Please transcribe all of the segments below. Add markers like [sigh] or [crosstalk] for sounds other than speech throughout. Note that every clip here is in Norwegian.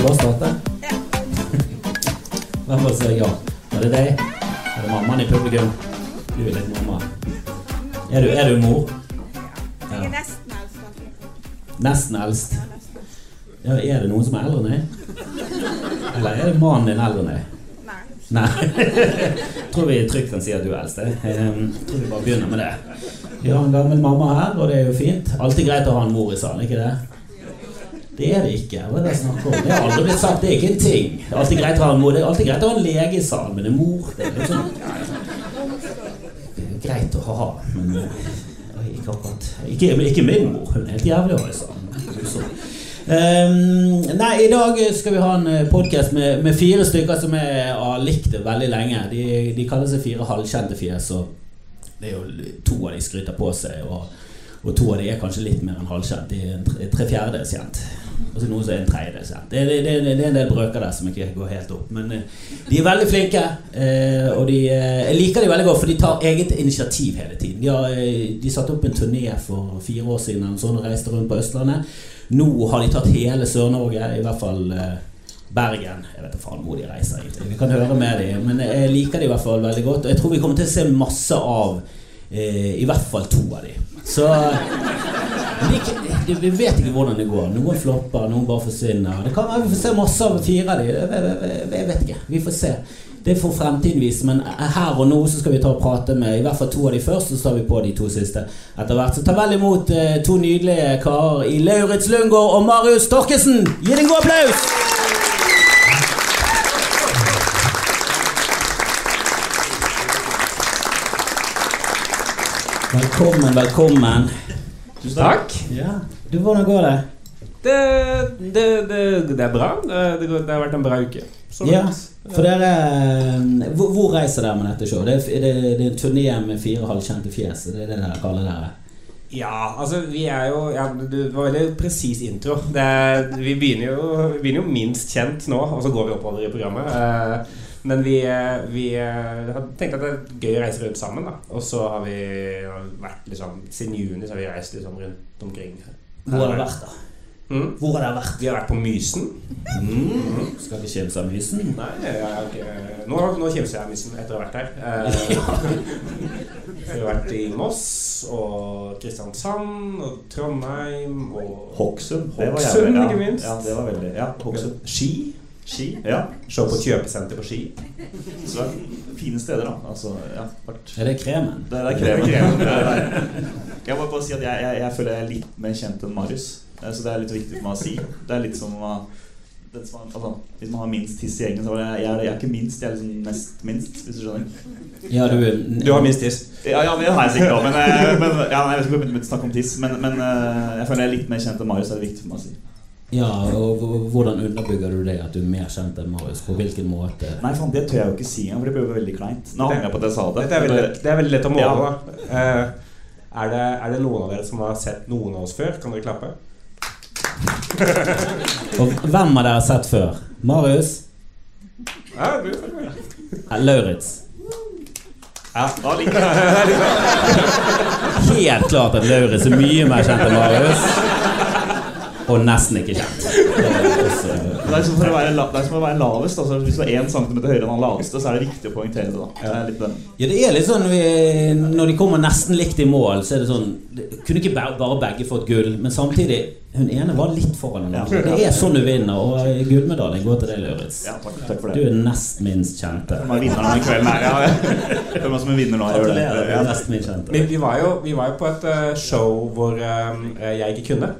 [laughs] vi bare starte? Hvem var det ja? Var det deg? Er det mammaen i publikum? Du er litt mamma. Er du, er du mor? Jeg er nesten eldst. Nesten eldst. Ja, er det noen som er eldre enn deg? Eller er det mannen din eldre enn deg? Nei. [laughs] Tror vi trygt kan si at du er eldst. jeg. Ehm, tror vi bare begynner med det. Vi har en gammel mamma her, og det er jo fint. Alltid greit å ha en mor i salen, ikke det? Det er det ikke. Hva er det snakk om? Det har aldri blitt sagt. Det er ikke en ting. Det er alltid greit å ha en mor. Det er alltid greit å ha en lege i salen, men en mor det er liksom Det er greit å ha, men eh, ikke akkurat Ikke, ikke min mor. Hun er helt jævlig å ha i salen. Ehm, nei, i dag skal vi ha en podkast med, med fire stykker som jeg har likt veldig lenge. De, de kaller seg Fire halvkjente fjes. Og det er jo to av de skryter på seg, og, og to av de er kanskje litt mer enn halvkjent. De er tre, tre fjerdedels kjent. Og så noen som er en tredje kjent. Det, det, det, er en del brøker der som ikke går helt opp. Men eh, de er veldig flinke, eh, og de, eh, jeg liker de veldig godt, for de tar eget initiativ hele tiden. De, har, de satte opp en turné for fire år siden sånn, og reiste rundt på Østlandet. Nå har de tatt hele Sør-Norge, i hvert fall Bergen. Jeg vet ikke faen hvor de reiser. Vi kan høre med dem, men jeg liker de i hvert fall veldig godt. Og jeg tror vi kommer til å se masse av i hvert fall to av dem. Så men det, Vi vet ikke hvordan det går. Noen flopper, noen bare forsvinner. Det kan være vi får se masse av fire av de. Jeg, vet ikke. Vi får se. Det får fremtiden vise, men her og nå så skal vi ta og prate med i hvert fall to av de først, så tar vi på de to siste etter hvert. Så ta vel imot eh, to nydelige karer i Lauritz Lundgaard og Marius Torkesen. Gi dem en god applaus! Velkommen, velkommen. Tusen takk. Ja. Du, hvordan går det? Det, det, det, det er bra. Det, det, har vært en bra uke. Ja, for dere eh, hvor, hvor reiser dere med dette showet? Det, er- det, det er en turné med fire halvkjente fjes. Det er det dere kaller dere? Ja, altså vi er jo ja, Det var veldig presis intro. Det er, vi, begynner jo, vi begynner jo minst kjent nå, og så går vi oppover i programmet. Eh, men vi, eh, vi tenkte har tenkt at det er gøy å reise rundt sammen. da Og så har vi vært liksom Siden juni så har vi reist liksom rundt omkring. Hvor har dere vært, da? Mm. Hvor har dere vært? Vi har vært på Mysen. Mm. Skal ikke kimse av mysen? Nei, jeg jeg, ikke Nå, nå kimser jeg av Mysen etter å ha vært her. Eh, [laughs] vi har vært i Moss og Kristiansand og Trondheim og Hokksund. Det var Hokksund, jævlig, ja. ikke minst. Ja, det var veldig Ja, Hokksund. Ski. Ski. Ja. Se på kjøpesenter på Ski. Så det er fine steder, da. Altså, ja, Er det kremen? Det er kremen. Det er kremen. Jeg må bare si at jeg, jeg, jeg føler jeg er litt mer kjent enn Marius. Eh, Så det er litt viktig for meg å si. Det er litt som å den som, har- altså, Hvis man har minst tiss i gjengen, så er jeg, jeg, er, jeg er ikke minst, jeg er liksom nest minst, hvis du skjønner. Ja, du, Du har minst tiss. Ja, ja, men det har jeg sikkert òg, men, eh, men ja, nei, Jeg vet ikke om vi begynner å snakke om tiss, men, men jeg føler jeg er litt mer kjent enn Marius. Det er viktig for meg å si. Ja, og hvordan underbygger du det at du er mer kjent enn Marius? På hvilken måte? Nei, faen, det tør jeg jo ikke si engang, for det blir jo veldig kleint. Nå angrer jeg på at jeg sa det. Det er veldig, det er veldig lett å måle. Ja. da. Eh, er, det, er det noen av dere som har sett noen av oss før? Kan dere klappe? Og hvem har dere sett før? Marius? Ja, du, Lauritz? Ja, da liker jeg Helt klart at Lauritz er mye mer kjent enn Marius. Og nesten ikke kjent. Det er også- Det er som, for å være, det er som å være lavest. Altså, hvis du er én centimeter høyere enn han laveste, så er det viktig å poengtere det. da Det er litt. Ja, det er litt sånn vi, Når de kommer nesten likt i mål, så er det sånn det, Kunne ikke bare, begge fått gull, men samtidig Hun ene var litt foran den andre. Det er sånn du vinner, og gullmedaljen går til deg, Lauritz. Ja, takk, takk for Du er nest minst kjente. Jeg er vinneren denne kvelden her. Ja. [laughs] Som vinner nå. Gratulerer, du er nest minst kjente. Vi, vi, var jo, vi var jo på et eh, show hvor eh, jeg ikke kunne.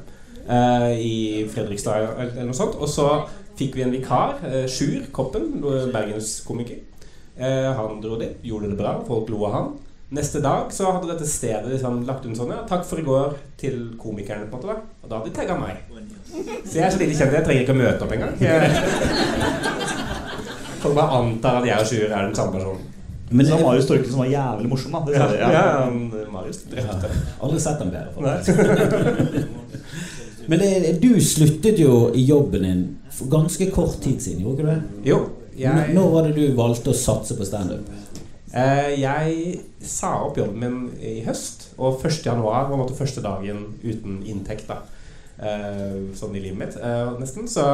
Eh, I Fredrikstad eller, noe sånt. Og så fikk vi en vikar, uh, Sjur Koppen, bergenskomiker. Uh, han dro dit, gjorde det bra, folk lo av han. Neste dag så hadde dette stedet liksom lagt ut sånn ja, 'Takk for i går' til komikerne. på en måte da Og da hadde de tagga meg. Så jeg er så lite kjent, jeg trenger ikke å møte opp engang. Jeg- [laughs] Folk bare antar at jeg og Sjur er den samme personen. Men det var Marius Torkelsen var jævlig morsom, da. Det Ja, ja, Ja. Marius drepte. aldri sett en bedre. [laughs] Men det, du sluttet jo i jobben din for ganske kort tid siden, gjorde ikke du det? Jo, jeg, Når var det du valgte å satse på standup? Uh, jeg sa opp jobben min i høst, og 1. januar var på en måte første dagen uten inntekt. da uh, Sånn i livet mitt, uh, nesten. Så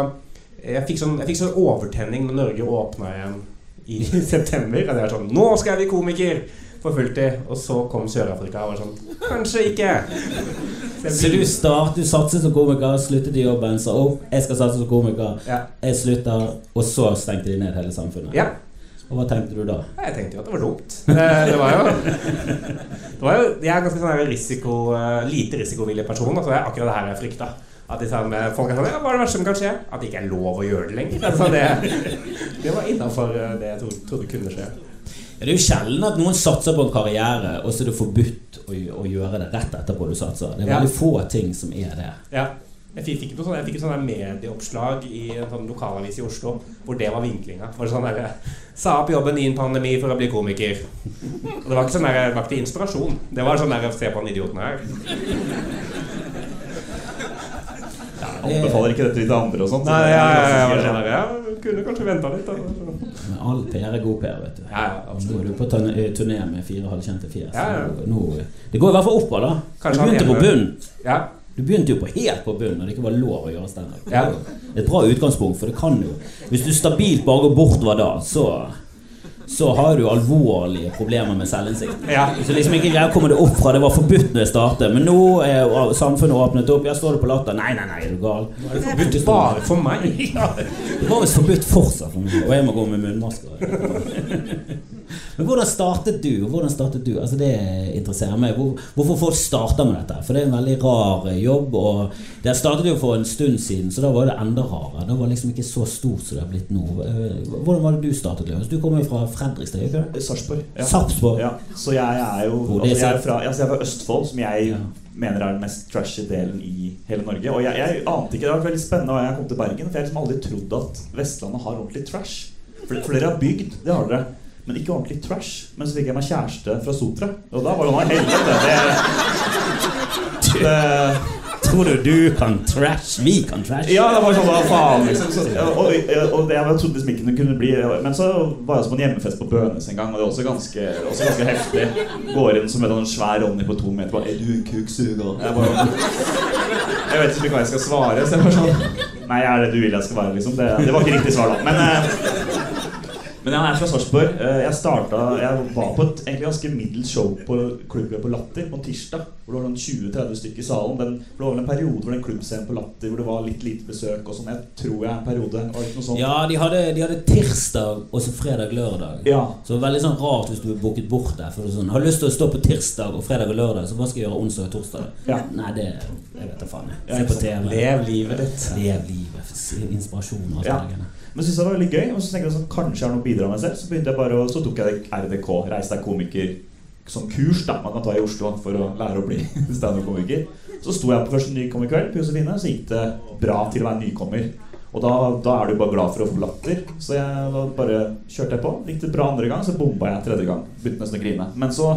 Jeg fikk sånn, jeg fikk sånn overtenning når Norge åpna igjen i [laughs] september. At jeg var sånn Nå skal jeg bli komiker! For fulltid. Og så kom Sør-Afrika og var sånn Kanskje ikke. Så [laughs] Så du start, du satset som komiker, sluttet i jobben, sa opp, jeg skal satse som komiker, Ja. jeg slutter, og så stengte de ned hele samfunnet. ja. Og hva tenkte du da? Jeg tenkte jo at det var dumt. Det, det var jo Det var jo Jeg er en ganske sånn risiko, eh, lite risikovillig person. Altså det er akkurat det her jeg frykta. At de sånn, eh, folk er sånn ja, Hva er det verste som kan skje? At det ikke er lov å gjøre det lenger. Altså det, det var innafor det jeg trodde, trodde kunne skje. Ja, det er jo sjelden at noen satser på en karriere, og så er det forbudt å, å gjøre det rett etterpå du satser. Det er Ja. veldig få ting som er det. Ja. Jeg fikk, fikk, noe sånn, jeg fikk et sånn medieoppslag i en sånn lokalavis i Oslo hvor det var vinklinga. Var det sånn der, Sa opp jobben i en pandemi for å bli komiker. Og det var ikke sånn der, det var ikke inspirasjon. Det var sånn der Se på den idioten her. Jeg anbefaler ikke dette til andre og sånt. Nei, ja, ja, ja, kunne kanskje venta litt. Men all PR er god PR, vet du. Ja, Nå er du på eh, turné med fire halvkjente fjes. Ja, ja. Nå, det går i hvert fall oppover, da. Kanskje du begynte på bunn. Ja. Du begynte jo på helt på bunn når det ikke var lov å gjøre standup. Ja. Et bra utgangspunkt, for det kan jo Hvis du stabilt bare går bortover da, så så har du alvorlige problemer med selvinnsikt. Ja. Så liksom ikke greier å komme deg opp fra det var forbudt når jeg startet, men nå er samfunnet åpnet opp. Jeg står det på latter. Nei, nei, nei, er du gal? Det er forbudt bare for meg. [laughs] Ja, det var visst forbudt fortsatt for meg, og jeg må gå med munnmasker. [laughs] Men hvordan startet du? Hvordan startet du? Altså Det interesserer meg. Hvor, hvorfor folk starter med dette? For det er en veldig rar eh, jobb. Og det startet jo for en stund siden, så da var det enda rarere. Det var liksom ikke så stort som det har blitt nå. Eh, Hvordan var det du startet? Løvens? Du kommer jo fra Fredrikstad, ikke? Sarpsborg. Ja. Sarpsborg? Ja, så jeg er jo altså, jeg, er fra, altså, jeg er fra Østfold, som jeg Ja. mener er den mest trashy delen i hele Norge. Og jeg, jeg ante ikke Det var veldig spennende da jeg kom til Bergen, for jeg har liksom aldri trodd at Vestlandet har ordentlig trash. For, for dere har bygd, det har dere. Men ikke ordentlig trash. Men så fikk jeg meg kjæreste fra Sotra, og da var det noe helvete. Det, det, Tror du du kan trash? Vi kan trash? ja, det var sånn da, faen, liksom. Så, og, og, og det jeg trodde liksom ikke det kunne bli Men så var jeg også på en hjemmefest på Bønes en gang, og det var også ganske, også ganske heftig. Går inn som en sånn svær Ronny på to meter bare, Er du en kuksuger? Jeg bare Jeg vet ikke hva jeg skal svare, så jeg bare sånn Nei, jeg er det du vil jeg skal være, liksom. Det, det var ikke riktig svar, da. Men eh, men jeg er fra Sarpsborg. Eh, Jeg starta Jeg var på et egentlig ganske middels show på klubben på Latter på tirsdag. Hvor det var sånn 20-30 stykker i salen. Den, det var vel en periode hvor den klubbscenen på Latter hvor det var litt lite besøk og sånn. Jeg tror jeg en periode. Var ikke noe sånt? Ja, de hadde, de hadde tirsdag og så fredag-lørdag. Ja. Så veldig sånn rart hvis du er booket bort der. For det sånn, Har lyst til å stå på tirsdag og fredag og lørdag, så hva skal jeg gjøre onsdag og torsdag? Ja. Nei, det jeg vet da faen. jeg. Se på. TV. Lev livet ditt. Lev livet. Inspirasjon og alt Ja. Men syntes det var veldig gøy. Og så tenkte jeg sånn, kanskje jeg har noe å bidra med selv. Så begynte jeg bare og så tok jeg RDK, Reis deg komiker, som kurs da man kan ta i Oslo for å lære å bli [laughs] standup-komiker. Så sto jeg på første nykommerkveld på Josefine, så gikk det bra til å være nykommer. Og da, da er du bare glad for å få latter. Så jeg da bare kjørte jeg på. Gikk det bra andre gang, så bomba jeg tredje gang. Begynte nesten å grine. Men så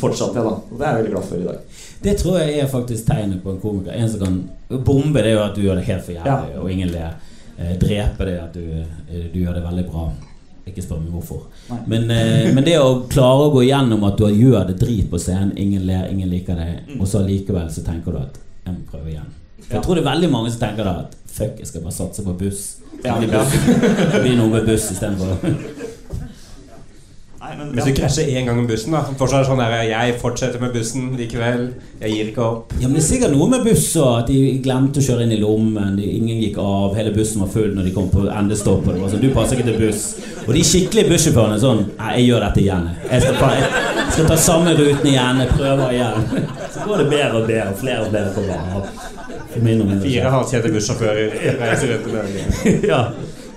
fortsatte jeg, da. Og det er jeg veldig glad for i dag. Det tror jeg er faktisk tegnet på en komiker. En som kan Bombe det er jo at du gjør det helt for jævlig, og ingen ler. Eh, drepe det at du, eh, du gjør det veldig bra. Ikke spør meg hvorfor. Men, eh, men det å klare å gå igjennom at du gjør det drit på scenen, ingen ler, ingen liker deg, Mm. og så allikevel så tenker du at jeg må prøve igjen. For Jeg tror det er veldig mange som tenker da at fuck, jeg skal bare satse på buss. Ja, ja. blir noe med buss istedenfor. Nei, men, Hvis du krasjer én gang med bussen, da fortsatt sånn der, Jeg fortsetter med bussen likevel. Jeg gir ikke opp. Ja, men det er sikkert noe med buss at de glemte å kjøre inn i lommen. De, ingen gikk av. Hele bussen var full når de kom på endestoppet. Sånn, du passer ikke til buss. Og de skikkelige bussjåførene sånn Nei, jeg gjør dette igjen. Jeg skal ta, jeg skal ta samme ruten igjen. Jeg prøver igjen. Så går det bedre og bedre. Flere og flere får være Fire halvkjente bussjåfører reiser rundt i Norge. [laughs] ja.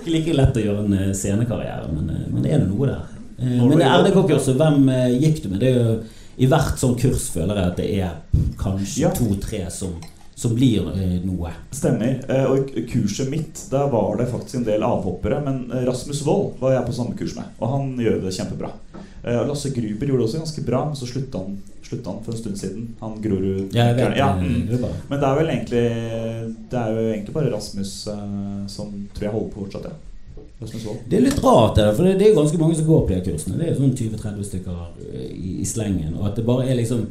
Ikke like lett å gjøre en eh, scenekarriere, men, eh, men det er noe der. Eh, Men RDK-kurset, hvem eh, gikk du med? Det er jo I hvert sånn kurs føler jeg at det er kanskje Ja. to-tre som, som blir eh, noe. Stemmer. Og i kurset mitt der var det faktisk en del avhoppere. Men Rasmus Wold var jeg på samme kurs med, og han gjør det kjempebra. Lasse Gruber gjorde det også ganske bra, men så slutta han, slutta han for en stund siden. Han Grorud Ja, ja, mm. Men det er vel egentlig Det er jo egentlig bare Rasmus som tror jeg holder på fortsatt, ja. Det er litt rart, det der, for det, det er ganske mange som går på de kursene. Det er sånn 20-30 stykker eh, i, i slengen. Og at det bare er liksom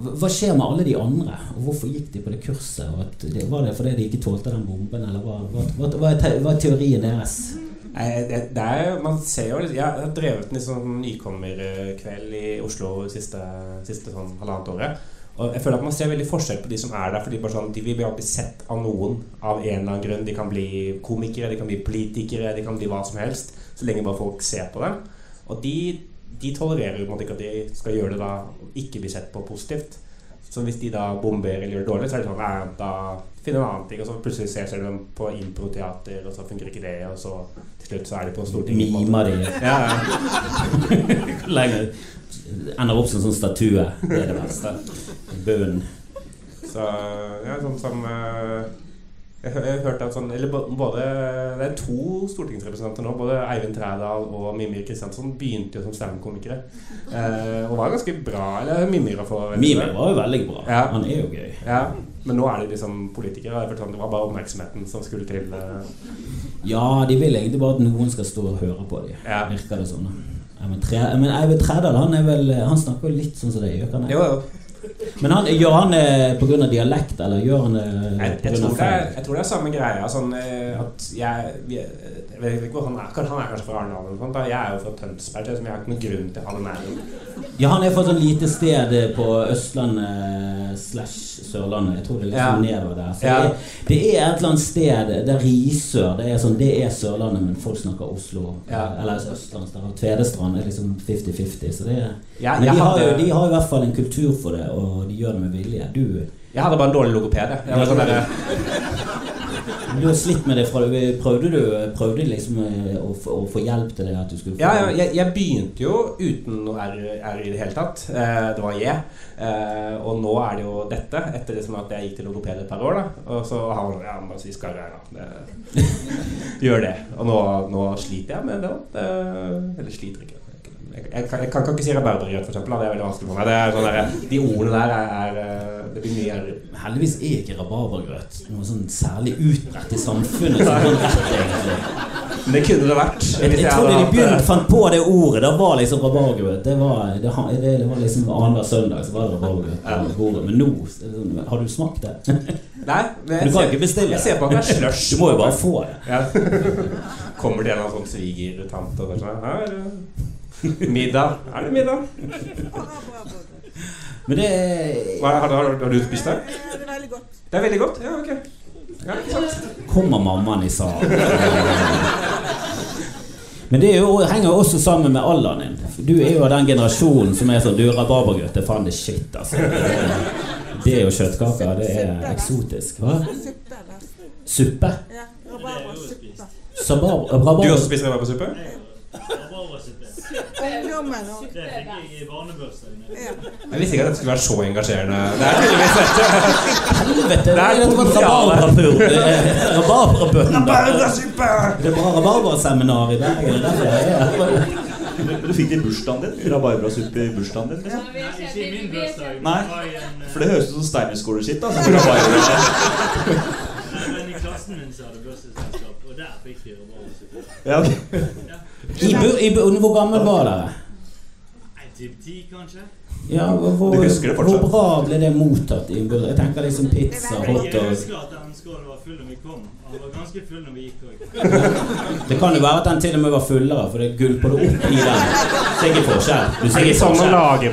Hva skjer med alle de andre? Og hvorfor gikk de på det kurset? Og at det, var det fordi de ikke tålte den bomben, eller hva, hva, hva, hva, er, te, hva er teorien deres? Det, det er, man ser jo Jeg har drevet en sånn nykommerkveld i Oslo siste, siste sånn halvannet året. Og jeg føler at man ser veldig forskjell på de som er der. Fordi bare sånn, de vil bli sett av noen av en eller annen grunn. De kan bli komikere, de kan bli politikere, de kan bli hva som helst. Så lenge bare folk ser på dem. Og de, de tolererer jo ikke at de skal gjøre det da ikke bli sett på positivt. Så hvis de da bomber eller gjør det dårlig, så er det sånn Nei, da finner en annen ting. Og så plutselig ser de dem på improteater, og så funker ikke det. Og så til slutt så er de på Stortinget. Mimer de Ja, ja. [laughs] Ender opp som en sånn statue. Det er det verste. Bunnen. Så ja, sånn som eh, jeg, jeg hørte at sånn Eller både Det er to stortingsrepresentanter nå. Både Eivind Trædal og Mimir Kristiansson begynte jo som standup-komikere. Eh, og var ganske bra. Eller Mimir var Mimir var jo veldig bra. Ja. Han er jo gøy. Ja, men nå er de liksom politikere. Jeg sånn, Det var bare oppmerksomheten som skulle til. eh. Ja, de vil egentlig bare at noen skal stå og høre på dem. Ja. Virker det sånn. Eivind Tre- Men Eivind Trædal han Han snakker jo litt sånn som det gjør? Jo, jo. Men han, gjør han det pga. dialekt, eller gjør han det Jeg, jeg, pga. tror det er, jeg tror det er samme greia. Sånn, eh, at jeg, vi, jeg vet ikke hvor han er. Han er kanskje fra Arendal eller noe. Jeg er jo fra Tønsberg, så jeg har ikke noen grunn til å ha det nærmere. Ja, han er fra et sånn lite sted på Østlandet slash Sørlandet. Jeg tror det er litt Ja. nedover der. Så Ja. det, det er et eller annet sted Det er Risør. Det er sånn, det er Sørlandet, men folk snakker Oslo. Ja. Eller Østlandsdal. Og Tvedestrand er liksom 50-50. Så det er Men jeg de har, jo, de har i hvert fall en kultur for det, og de gjør det med vilje. Du, Jeg hadde bare en dårlig logoped. jeg. Jeg sånn du har slitt med det fra Prøvde du prøvde liksom eh, å, få- å få hjelp til det? At du skulle få Ja, jeg, jeg begynte jo uten noe R, R i det hele tatt. Eh, det var J. Eh, og nå er det jo dette, etter liksom at jeg gikk til logoped et par år. da Og så har han Ja, bare si skarre her, da. Det, [laughs] gjør det. Og nå, nå sliter jeg med det. Eller sliter ikke. Jeg, kan, jeg kan, ikke si for eksempel. Det er veldig vanskelig for meg. Sånn der, de ordene der er, er eh, Det blir mye. Heldigvis er ikke rabarbragrøt noe sånn særlig utbredt i samfunnet. Sånn rett, egentlig. Men det kunne det vært. Jeg, jeg trodde de begynte, fant på det ordet, Det var liksom rabarbragrøt. Det var, det, det, det var liksom annenhver søndag så var det rabarbragrøt på bordet. Men nå sånn, Har du smakt det? [laughs] Nei, men Du kan ser- ikke bestille Jeg ser på at det er slush. Du må jo bare få det. Ja. [laughs] Kommer det en sånn svigertante og sånn middag. Er det middag? Men det er Hva, har, har, har du spist det? Det er veldig godt. Det er veldig godt. Ja, ok. Ja. Kommer mammaen i salen? Men det er jo, henger jo også sammen med alderen din. Du er jo av den generasjonen som er sånn Du, rabarbragrøt det er faen det shit, altså. Det er, jo kjøttkaker. Det er eksotisk. Hva? Suppe Ja, rabarbrasuppe. Du har også spiser rabarbersuppe? Ungdommen og Det fikk jeg i barnebursdagen. ja. Jeg visste ikke at det skulle være så engasjerende. Det er tydeligvis dette. Det er. Rabarberbønner. Det var rabarberseminar i Bergen. Men du fikk det i bursdagen din? Rabarbrasuppe i bursdagen din? liksom? Ikke i min bursdag. Nei. For det høres ut som Steinerskole-skitt. sånn. Men i klassen min så hadde bursdagsselskap, og der fikk de rabarbrasuppe. Ja, ok. I, bur, i, bur, hvor gammel var dere? Typ ti, kanskje? Ja, hvor, Du husker det hvor bra ble det mottatt i? Jeg tenker liksom pizza, hotdog jeg husker at den skålen var full når vi kom. Den var ganske full når vi gikk òg. Det kan jo være at den til og med var fullere, for det gulper det opp i den. Så ikke forskjell. Du Er ser det ikke sånn man forskjell. lager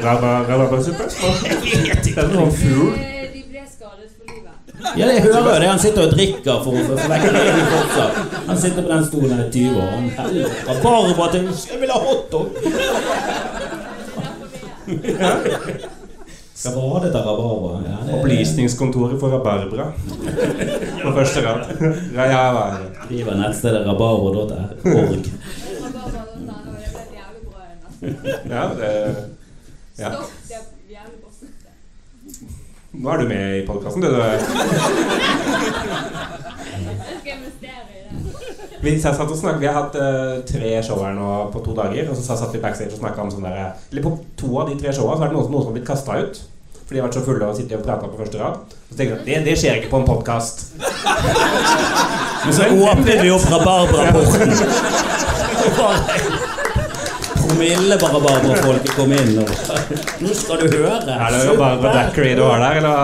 vet ikke. Det er noen fugl. Eh, De ble skadet for livet. Ja, jeg hører jo det. Han sitter og drikker for å få få vekk reden fortsatt. Han sitter på den stolen i 20 år. Han heller rabarber til Jeg vil ha hotdog! Skal badet av rabarber. Ja, det- Opplysningskontoret for rabarbra. På første rad. Ja, ja, er? Driver nettstedet rabarbra.org. Ja, det ja. Stopp, det er jævlig bra støtte. Nå er du med i podkasten, du. Vi satt og snakket, vi har hatt uh, tre show her nå på to dager. Og så satt vi backstage og snakka om sånn derre Eller på to av de tre showa så er det noen, noen som har blitt kasta ut. For de har vært så fulle og sittet og prata på første rad. Og Så tenker jeg at det, det skjer ikke på en podkast. Men så åpner vi [laughs] opp rabarbraporten. promillebarbarfolket kom inn. Og, nå skal du høre. Ja, det jo bare på Dackery du har der, eller?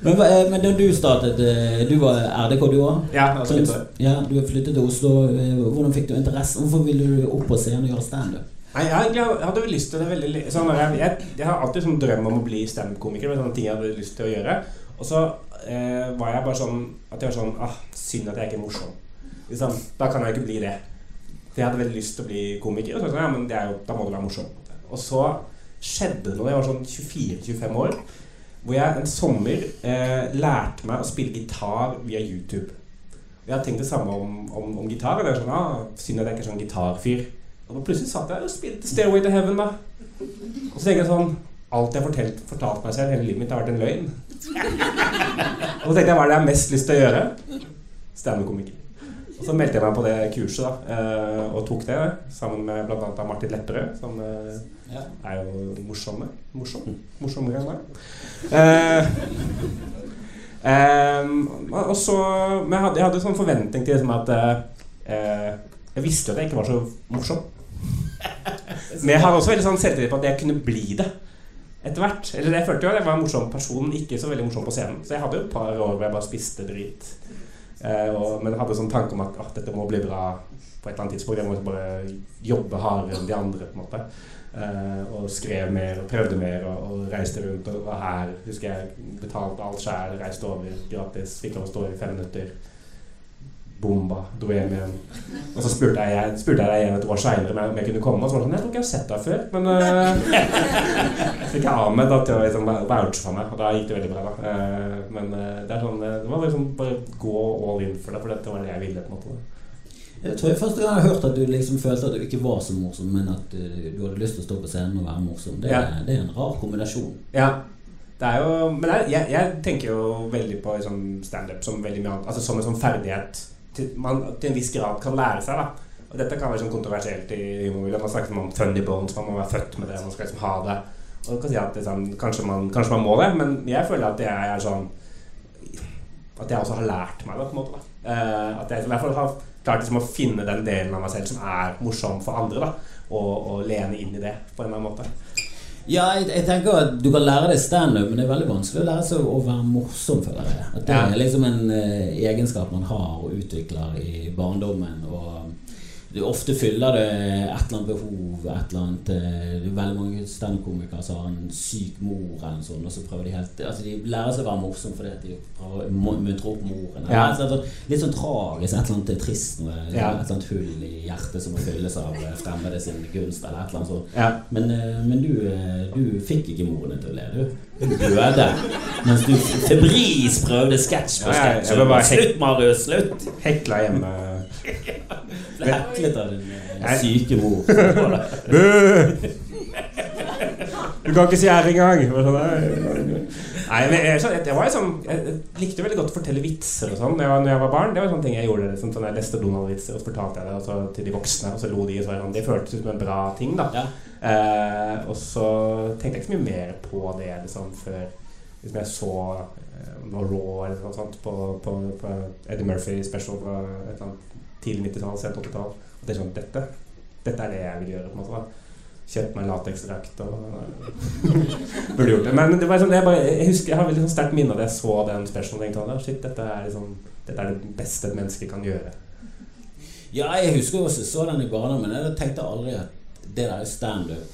Men, eh, men da du startet eh, Du var RDK, du òg? Ja, altså litt. Ja, du har flyttet til Oslo. Eh, Hvordan fikk du interesse? Hvorfor ville du opp på scenen og gjøre standup? Nei, jeg hadde vel lyst til det veldig sånn, jeg, jeg, jeg har alltid sånn drøm om å bli standup-komiker. Med sånne ting jeg hadde lyst til å gjøre. Og så eh, var jeg bare sånn at jeg var sånn ah, Synd at jeg ikke er morsom. Liksom, da kan jeg ikke bli det. Jeg hadde veldig lyst til å bli komiker. Og så, ja, men jo, da må det være morsomt. Og så skjedde det noe. Jeg var sånn 24-25 år. Hvor jeg en sommer eh, lærte meg å spille gitar via YouTube. Og jeg hadde tenkt det samme om, om, om gitar. Og det er sånn, ah, at jeg ikke er sånn gitarfyr. Og plutselig satt jeg og spilte Stairway to Heaven, da. Og så tenker jeg sånn Alt jeg har fortalt, fortalt meg selv hele livet mitt, har vært en løgn. [laughs] Og så tenkte jeg, hva er det jeg har mest lyst til å gjøre? Standup-komiker. Og så meldte jeg meg på det kurset, da. eh, Og tok det sammen med bl.a. Martin Lepperød, som eh, Ja. er jo morsomme. Morsom. Morsommere enn meg. Eh, ehm, og så Men jeg hadde, jeg hadde sånn forventning til liksom at eh, Jeg visste jo at jeg ikke var så morsom. Men jeg har også veldig sånn selvtillit på at jeg kunne bli det etter hvert. Eller jeg følte jo at jeg var en morsom person, ikke så veldig morsom på scenen. Så jeg hadde jo et par år hvor jeg bare spiste drit. Eh, og, men jeg hadde sånn tanke om at oh, dette må bli bra på et eller annet tidspunkt. Jeg må bare jobbe hardere enn de andre. på en måte Eh, og skrev mer og prøvde mer og, og reiste rundt og var her. Husker jeg betalte alt sjæl, reiste over gratis, fikk lov å stå i fem minutter. Bomba, dro hjem igjen. Og så spurte jeg, spurte jeg deg igjen et år seinere om jeg- kunne komme. Og så var det sånn Jeg tror ikke jeg har sett deg før. Men uh, [laughs] fikk jeg Ahmed da, til å liksom vouche for meg, og da gikk det veldig bra. da uh, Men uh, det sånn Det var liksom bare gå all in for det, for dette var det jeg ville. på en måte. Jeg tror jeg første gang jeg har hørt at du liksom følte at du ikke var så morsom, men at du hadde lyst til å stå på scenen og være morsom. Det, Ja. det er en rar kombinasjon. Ja. Det er jo Men jeg, jeg tenker jo veldig på liksom, standup som veldig mye annet. Altså som en sånn ferdighet til, man til en viss grad kan lære seg. da Og dette kan være sånn kontroversielt i humormiljøet. Man snakker om funny bones, man må være født med det. Man skal liksom ha det. Og du kan si at liksom, kanskje, man, kanskje man må det, men jeg føler at jeg er sånn At jeg også har lært meg det, på en måte. da Uh, At jeg i hvert fall har klart liksom å finne den delen av meg selv som er morsom for andre. da Og, og lene inn i det på en eller annen måte. Ja, jeg, jeg tenker at du kan lære deg standup, men det er veldig vanskelig å lære seg å være morsom, føler jeg. At det Ja. er liksom en uh, egenskap man har og utvikler i barndommen. Og du ofte fyller det et eller annet behov, et eller annet eh, Det er veldig mange standup-komikere som har en syk mor eller noe sånt, og så prøver de helt Altså, de lærer seg å være morsom fordi de prøver å muntre opp moren. Ja. Altså, Litt sånn tragisk, et eller annet trist noe. Ja. Et eller annet hull i hjertet som må fylles av eh, fremmede sin gunst, eller et eller annet sånt. Ja. Men, eh, men du, eh, du fikk ikke moren din til å le, du. Du døde. Mens du febris prøvde sketsj på sketsj. Slutt, Marius! Slutt! Hekla hjemme. [laughs] Ble heklet av din syke mor. [laughs] Bø! Du kan ikke si R engang! Sånn, Nei, men jeg, så- jeg, var jo sånn, jeg jeg likte veldig godt å fortelle vitser og sånn når jeg, var- jeg var barn. Det var sånne ting jeg gjorde. Liksom, sånn, jeg leste Donald-vitser, og så fortalte jeg det altså, til de voksne, og så lo de. Og så sånn, det føltes som en bra ting. da Ja. eh, Og så tenkte jeg ikke så mye mer på det liksom, før liksom jeg så eh, Raw eller noe sånt på, på, på Eddie Murphy special fra et eller annet tidlig 90-tall, sent 80-tall. Og det er sånn Dette, dette er det jeg vil gjøre. på en måte da Kjøpt meg lateksdrakt og [laughs] Burde gjort det. Men det var sånn, jeg, bare, jeg husker Jeg har veldig sånn sterkt minne av det jeg så den specialen. og tenkte Shit, dette er, liksom, dette er det beste et menneske kan gjøre. Ja, jeg husker også så den i barndommen. Jeg tenkte aldri at det der er standup.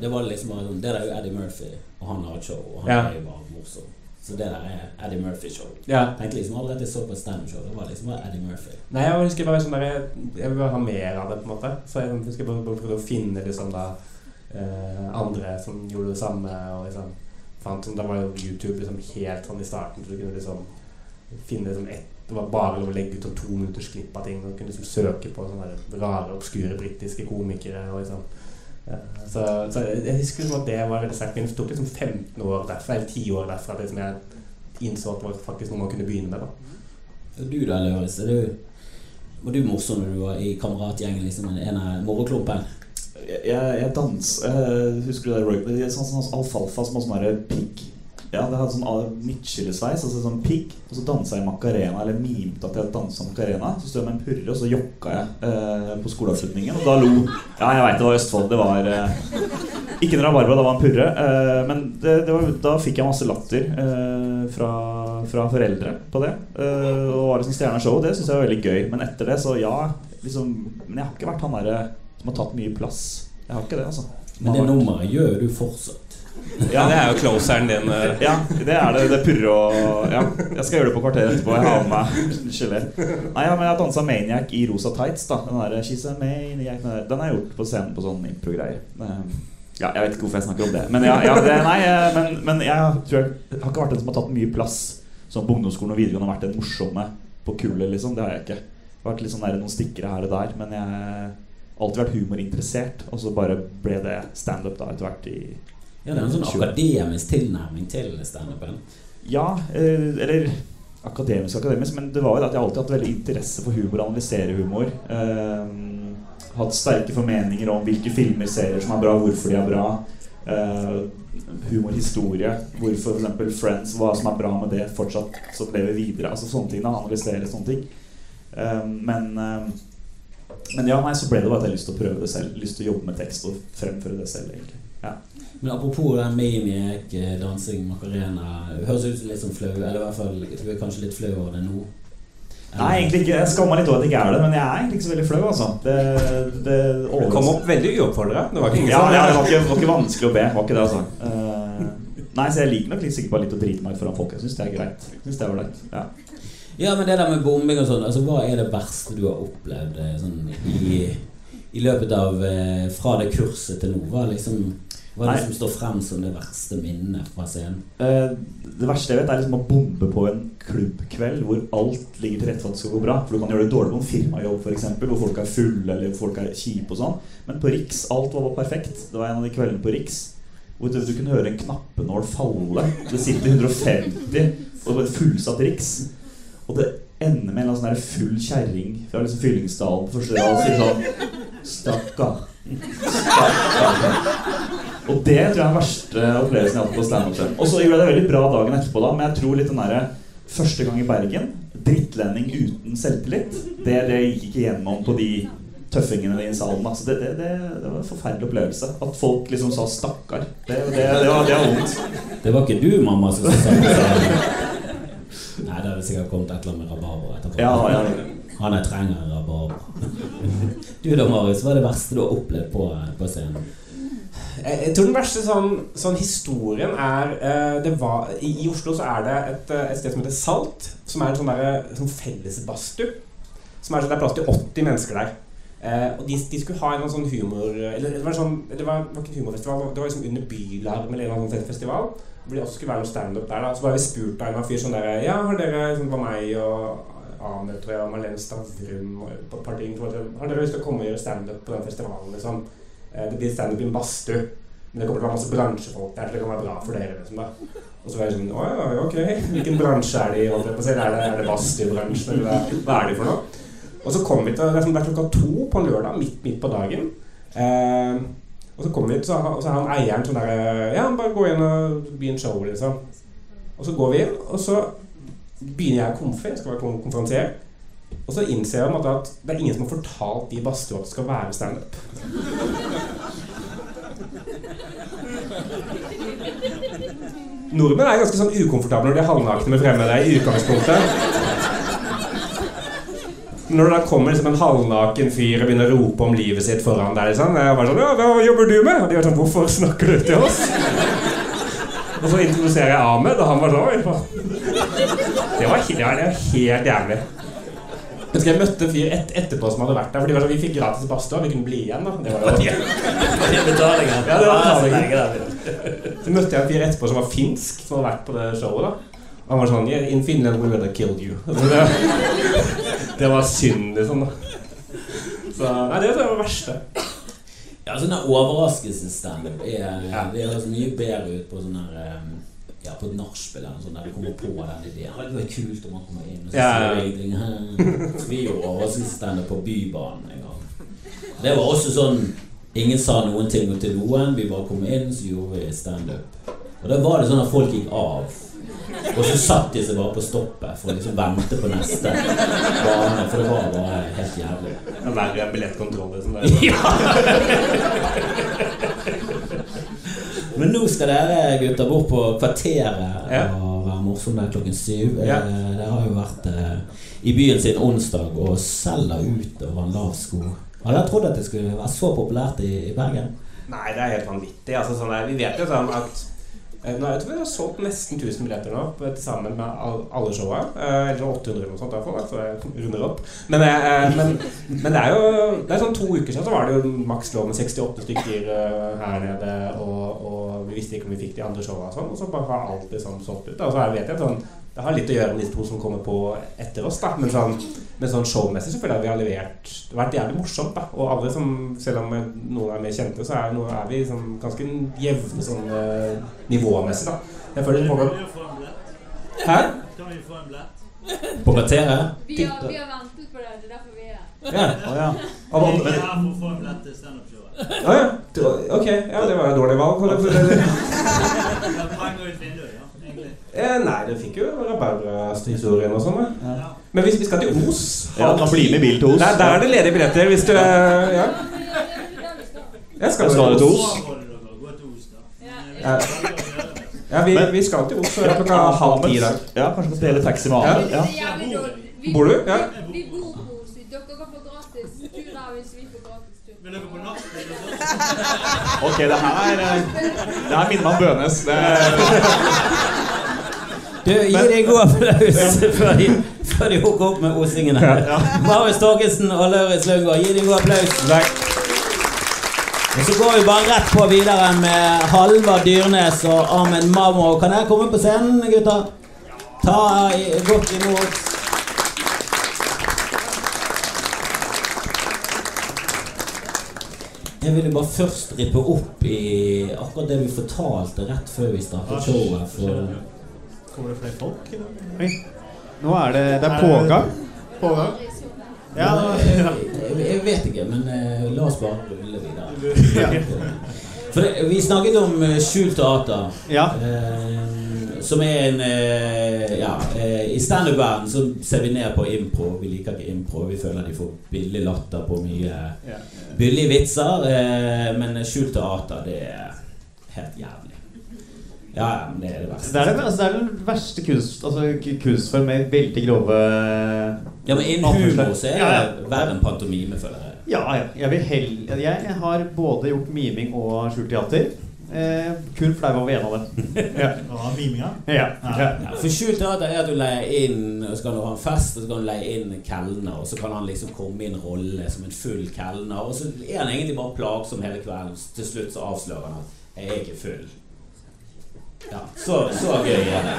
Det var liksom bare sånn Det der er jo Eddie Murphy, og han har et show, og han Ja. er jo bare morsom. Så det der er Eddie Murphy-show. Ja. Tenkte liksom aldri at jeg så på et standup-show. Det var liksom Eddie Murphy. Nei, jeg husker bare sånn der, jeg, vil bare ha mer av det, på en måte. Så jeg husker bare, bare prøvde å finne liksom da eh, andre som gjorde det samme. Og liksom fant sånn, Da var jo YouTube liksom helt sånn i starten, så du kunne liksom finne liksom ett Det var bare lov å legge ut sånn to minutters klipp av ting. Og kunne liksom søke på sånne rare, obskure britiske komikere. Og liksom så, så jeg husker liksom at det var veldig sterkt. Men det tok liksom 15 år derfra, eller 10 år derfra, at liksom jeg innså at det var faktisk noe man kunne begynne med. da du da, Løris? Er du var du morsom når du var i kameratgjengen? Liksom en, av moroklumpen? Jeg, jeg dans jeg Husker du det? Det er Sånn, sånn alfalfa som har sånn pigg Ja, det hadde sånn midtskillesveis, altså sånn pigg. Og så dansa jeg macarena, eller mimte at jeg dansa macarena. Så stod jeg med en purre, og så jokka jeg eh, på skoleavslutningen. Og da lo Ja, jeg veit det var Østfold. Det var eh, ikke en rabarbra, det var en purre. Eh, men det, det var, da fikk jeg masse latter eh, fra, fra foreldre på det. Eh, og var liksom stjerne av showet. Det syns jeg var veldig gøy. Men etter det, så ja. Liksom, men jeg har ikke vært han derre som har tatt mye plass. Jeg har ikke det, altså. Men det nummeret gjør du fortsatt. Ja, det er jo closeren din. eh. Ja, det er det. Det purrer og Ja, jeg skal gjøre det på kvarteret etterpå. Jeg har med meg gelé. Nei, ja, men jeg dansa Maniac i rosa tights. da Den der, She's a maniac Den har jeg gjort på scenen på sånn impro-greier. Eh, Ja, jeg vet ikke hvorfor jeg snakker om det. Men, ja, ja, det, nei, eh, men, men jeg tror jeg, jeg har ikke vært den som har tatt mye plass. sånn på ungdomsskolen og videregående har vært den morsomme på kullet. Liksom. Det har jeg ikke. Jeg har vært litt sånn der, noen stikkere her og der. Men jeg har alltid vært humorinteressert. Og så bare ble det standup etter hvert i Ja, det er en sånn akademisk tilnærming til standupen. Ja, eh, eller akademisk akademisk, men det var jo det at jeg alltid har hatt veldig interesse for humor og analysere humor. Eh, hatt sterke formeninger om hvilke filmer, serier som er bra, hvorfor de er bra. Eh, humorhistorie, hvorfor f.eks. Friends, hva som er bra med det fortsatt som lever videre. Altså sånne ting, da, analysere sånne ting. Eh, men eh, men ja, nei, så ble det bare at jeg hadde lyst til å prøve det selv. Lyst til å jobbe med tekst og fremføre det selv, egentlig. Ja. Men apropos den mimiek, eh, dansing, macarena Høres ut som litt som flau. Eller i hvert fall du er kanskje litt flau over det nå? Nei, egentlig ikke. Jeg skammer litt over at jeg ikke er det, men jeg er egentlig ikke så veldig flau. Altså. Det, det det kom opp veldig uoppfordra. Det var ikke Ja, ja, det var ikke, var ikke vanskelig å be. Det var ikke det, altså. Eh, nei, så jeg liker nok litt sikkert bare litt å drite meg ut foran folk. Jeg syns det er greit. Jeg synes det er ålreit. Ja. Ja, men det der med bombing og sånn, altså hva er det verste du har opplevd eh, sånn i, i løpet av Fra det kurset til nå? Hva liksom hva er det Nei. som står frem som det verste minnet fra scenen? Eh, det verste jeg vet, er liksom å bombe på en klubbkveld hvor alt ligger til rette for at det skal gå bra. For du kan gjøre det dårlig på en firmajobb, f.eks., hvor folk er fulle eller folk er kjipe og sånn. Men på Riks, alt var bare perfekt. Det var en av de kveldene på Riks hvor du, kunne høre en knappenål falle. Det sitter 150 og det var et fullsatt Riks. Og det ender med en eller annen sånn full kjerring fra liksom Fyllingsdalen på første rad og sier sånn Stakkar. Stakkar. Og det tror jeg er den verste opplevelsen jeg har hatt på standup-scenen. Og så gjorde jeg det veldig bra dagen etterpå, da, men jeg tror litt den derre første gang i Bergen, drittlending uten selvtillit, det, det gikk ikke gjennom på de tøffingene i salen. Altså, det, det, det, det var en forferdelig opplevelse. At folk liksom sa 'stakkar'. Det, det, det, var, vondt. Det var ikke du, mamma, som sa det? Nei, det hadde sikkert kommet et eller annet med rabarbra etterpå. Ja, ja. Han er trenger rabarbra. Du da, Marius, hva er det verste du har opplevd på, på scenen? Jeg, jeg tror den verste sånn, sånn historien er eh, var, i, I Oslo så er det et, eh, et sted som heter Salt, som er en sånn, der, sånn fellesbadstue. Som er sånn, det er plass til 80 mennesker der. Uh, og de, de skulle ha en sånn humor Eller det var, sånn, det var, det var ikke en humorfestival, det var liksom under Bylarm eller en eller annen festival. Hvor det også skulle være noe standup der. da Så var vi spurt av en fyr sånn der Ja, har dere sånn, var meg og Ahmed og Malene Stavrum og et par ting Har dere lyst til å komme og gjøre standup på den festivalen? liksom Eh, Det blir standup i badstue. Men det kommer til å være masse bransjefolk der, så det kan være bra for dere. liksom da Og så var jeg sånn Å ja, ok. Hvilken bransje er de i? Er det, er det badstuebransjen, eller hva- er de for noe? Og så kom vi til Det er er klokka to på en lørdag, midt, midt på dagen. Eh, og så kommer vi til, og så har han eieren sånn der Ja, bare gå inn og begynn showet, show, liksom. Og så går vi inn, og så begynner jeg å komfe. Jeg skal være kon- konferansier. Og så innser jeg at det er ingen som har fortalt de i badstua at det skal være standup. Nordmenn er ganske sånn ukomfortable når de er halvnakne med fremmede i utgangspunktet. Når det da kommer liksom en halvnaken fyr og begynner å rope om livet sitt foran deg liksom, Jeg bare sånn, ja, hva jobber du med? Og de er sånn, hvorfor snakker du til oss? Og så introduserer jeg Ahmed, og han var sånn. Var, det var helt jævlig. Husker jeg møtte en fyr et, etterpå som hadde vært der. For de var sånn, vi fikk gratis badstue, vi kunne bli igjen. da Det var jo Betalinga. Ja, det var betalingen. Så møtte jeg en fyr etterpå som var finsk, som hadde vært på det showet. da Og Han var sånn yeah, In Finland we would have killed you. Altså, det, det var synd, liksom. da Så Nei, det var det verste. Ja, sånn overraskelsesstandup er Ja. Det høres mye bedre ut på sånn her eh, Ja, på et nachspiel eller noe sånt, der du kommer på den ideen. Det det var kult om man kommer inn, og så Ja, ja. Vi gjorde overraskelsesstandup på Bybanen en gang. Det var også sånn Ingen sa noen ting til noen. Vi bare kom inn, så gjorde vi standup. Og da var det sånn at folk gikk av. Og så satt de seg bare på stoppet for å liksom vente på neste bane. For det var bare helt jævlig. Er verre enn billettkontroll. Liksom. [laughs] [laughs] Det. Men nå skal dere gutter bort på Kvarteret Ja. og være morsomme der klokken syv. Ja. Eh, Dere har jo vært eh, i byen sin onsdag og selger ut over en lav sko. Hadde dere trodd at det skulle være så populært i, i Bergen? Nei, det er helt vanvittig. Altså, sånn der, vi vet jo sånn at nå, Jeg tror vi har solgt nesten 1000 billetter nå til sammen med alle showa. Eh, eller 800 eller noe sånt. fall, Så jeg runder opp. Men, eh, men, men det er jo Det er sånn to uker siden så var det jo maks lov med 68 stykker eh, her nede. Og, og vi visste ikke om vi fikk de andre showa og sånn. Og så bare har alt liksom solgt ut. Og så vet jeg sånn det har litt å gjøre med de to som kommer på etter oss, da. Men sånn, men sånn showmessig så føler jeg vi har levert Det har vært jævlig morsomt, da. Og alle som, selv om noen er mer kjente, så er, noen, er vi sånn ganske jevne sånn eh, nivåmessig, da. Jeg føler Kan folk vi få en billett? Hæ? Kan vi få en billett? På materie? Vi har, vi har ventet på det, det er derfor vi er her. Ja. Oh, ja. Vi er her for å få en billett til standup-showet. Å ja. Ok, ja, det var et dårlig valg. for det- for det- Det er ut vinduet, ja. Eh, nei, det fikk jo rabarbrahistorien og sånn. Ja. Men hvis vi skal til Os Ja, kan bli med bil til Os. Der, der er det ledige billetter hvis du eh, Ja. Men. Jeg skal, Skal til Os? Ja, Men vi, vi skal til Os klokka halv ti i dag. Ja, kanskje kan dele taxi med. Ahmed. Ja. Bor du? Ja. Vi, bor på Os. Dere kan få gratis tur hvis vi får gratis tur. Dere på nachspiel og sånn? Ok, det her eh, Det her minner meg om Bønes. Det Du, gi deg god applaus før de, før de hooker opp med osingene. Marius Torkelsen og Lauritz Lundgaard, gi dem god applaus. Og Så går vi bare rett på videre med Halvard Dyrnes og Armen Mammo. Kan dere komme på scenen, gutter? Ta godt imot. Jeg ville bare først rippe opp i akkurat det vi fortalte rett før vi startet showet. For Kommer det flere folk? i dag? Oi. Nå er det, det er pågang. Pågang? Ja, ja. jeg, jeg vet ikke, men uh, la oss bare rulle videre. For det, vi snakket om eh, skjult teater. Ja. Uh, som er en Ja, eh, i standup-verden så ser vi ned på impro. Vi liker ikke impro. Vi føler de får billig latter på mye billige vitser. Men skjult teater, det er helt jævlig. Ja, ja, det er det verste. Det er, det, altså, det er den verste kunst, altså, kunstform med veldig grove Ja, men innen humor så er Ja, ja. det verre enn pantomime, føler jeg. Ja, ja. Jeg, vil hell, jeg har både gjort miming og skjult teater. Eh, kun flau over en av dem. [laughs] ja. Han miminga? Ja. ja. Ja, for skjult teater er at du leier inn Og så kan du ha en fest, og så kan du leie inn en kelner, og så kan han liksom komme i en rolle som en full kelner, og så er han egentlig bare plagsom hele kvelden. Til slutt så avslører han at 'jeg er ikke full'. Ja, så, så gøy er det.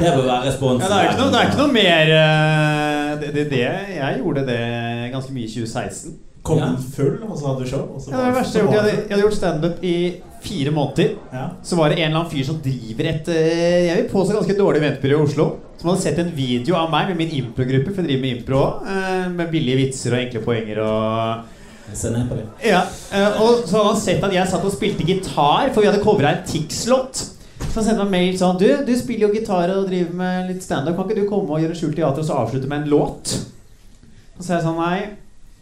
Det bør være responsen. Ja, det, er ikke noe, det er ikke noe mer eh, det, det, det, Jeg gjorde det ganske mye i 2016. Kom Ja. full, og så hadde du show? Og så Ja, det var det verste jeg, gjorde. jeg, hadde, jeg hadde gjort standup i fire måneder. Ja. Så var det en eller annen fyr som driver et eh, Jeg vil påstå ganske dårlig eventbyrå i Oslo. Som hadde sett en video av meg med min improgruppe, for jeg driver med impro òg. Med billige vitser og enkle poenger og. Ja, eh, Og så hadde han sett at jeg satt og spilte gitar, for vi hadde covra en Tix-låt. Så han sendte meg mail sånn Du, du spiller jo gitar og driver med litt standup. Kan ikke du komme og gjøre skjult teater og så avslutte med en låt? Så sa jeg sånn Nei,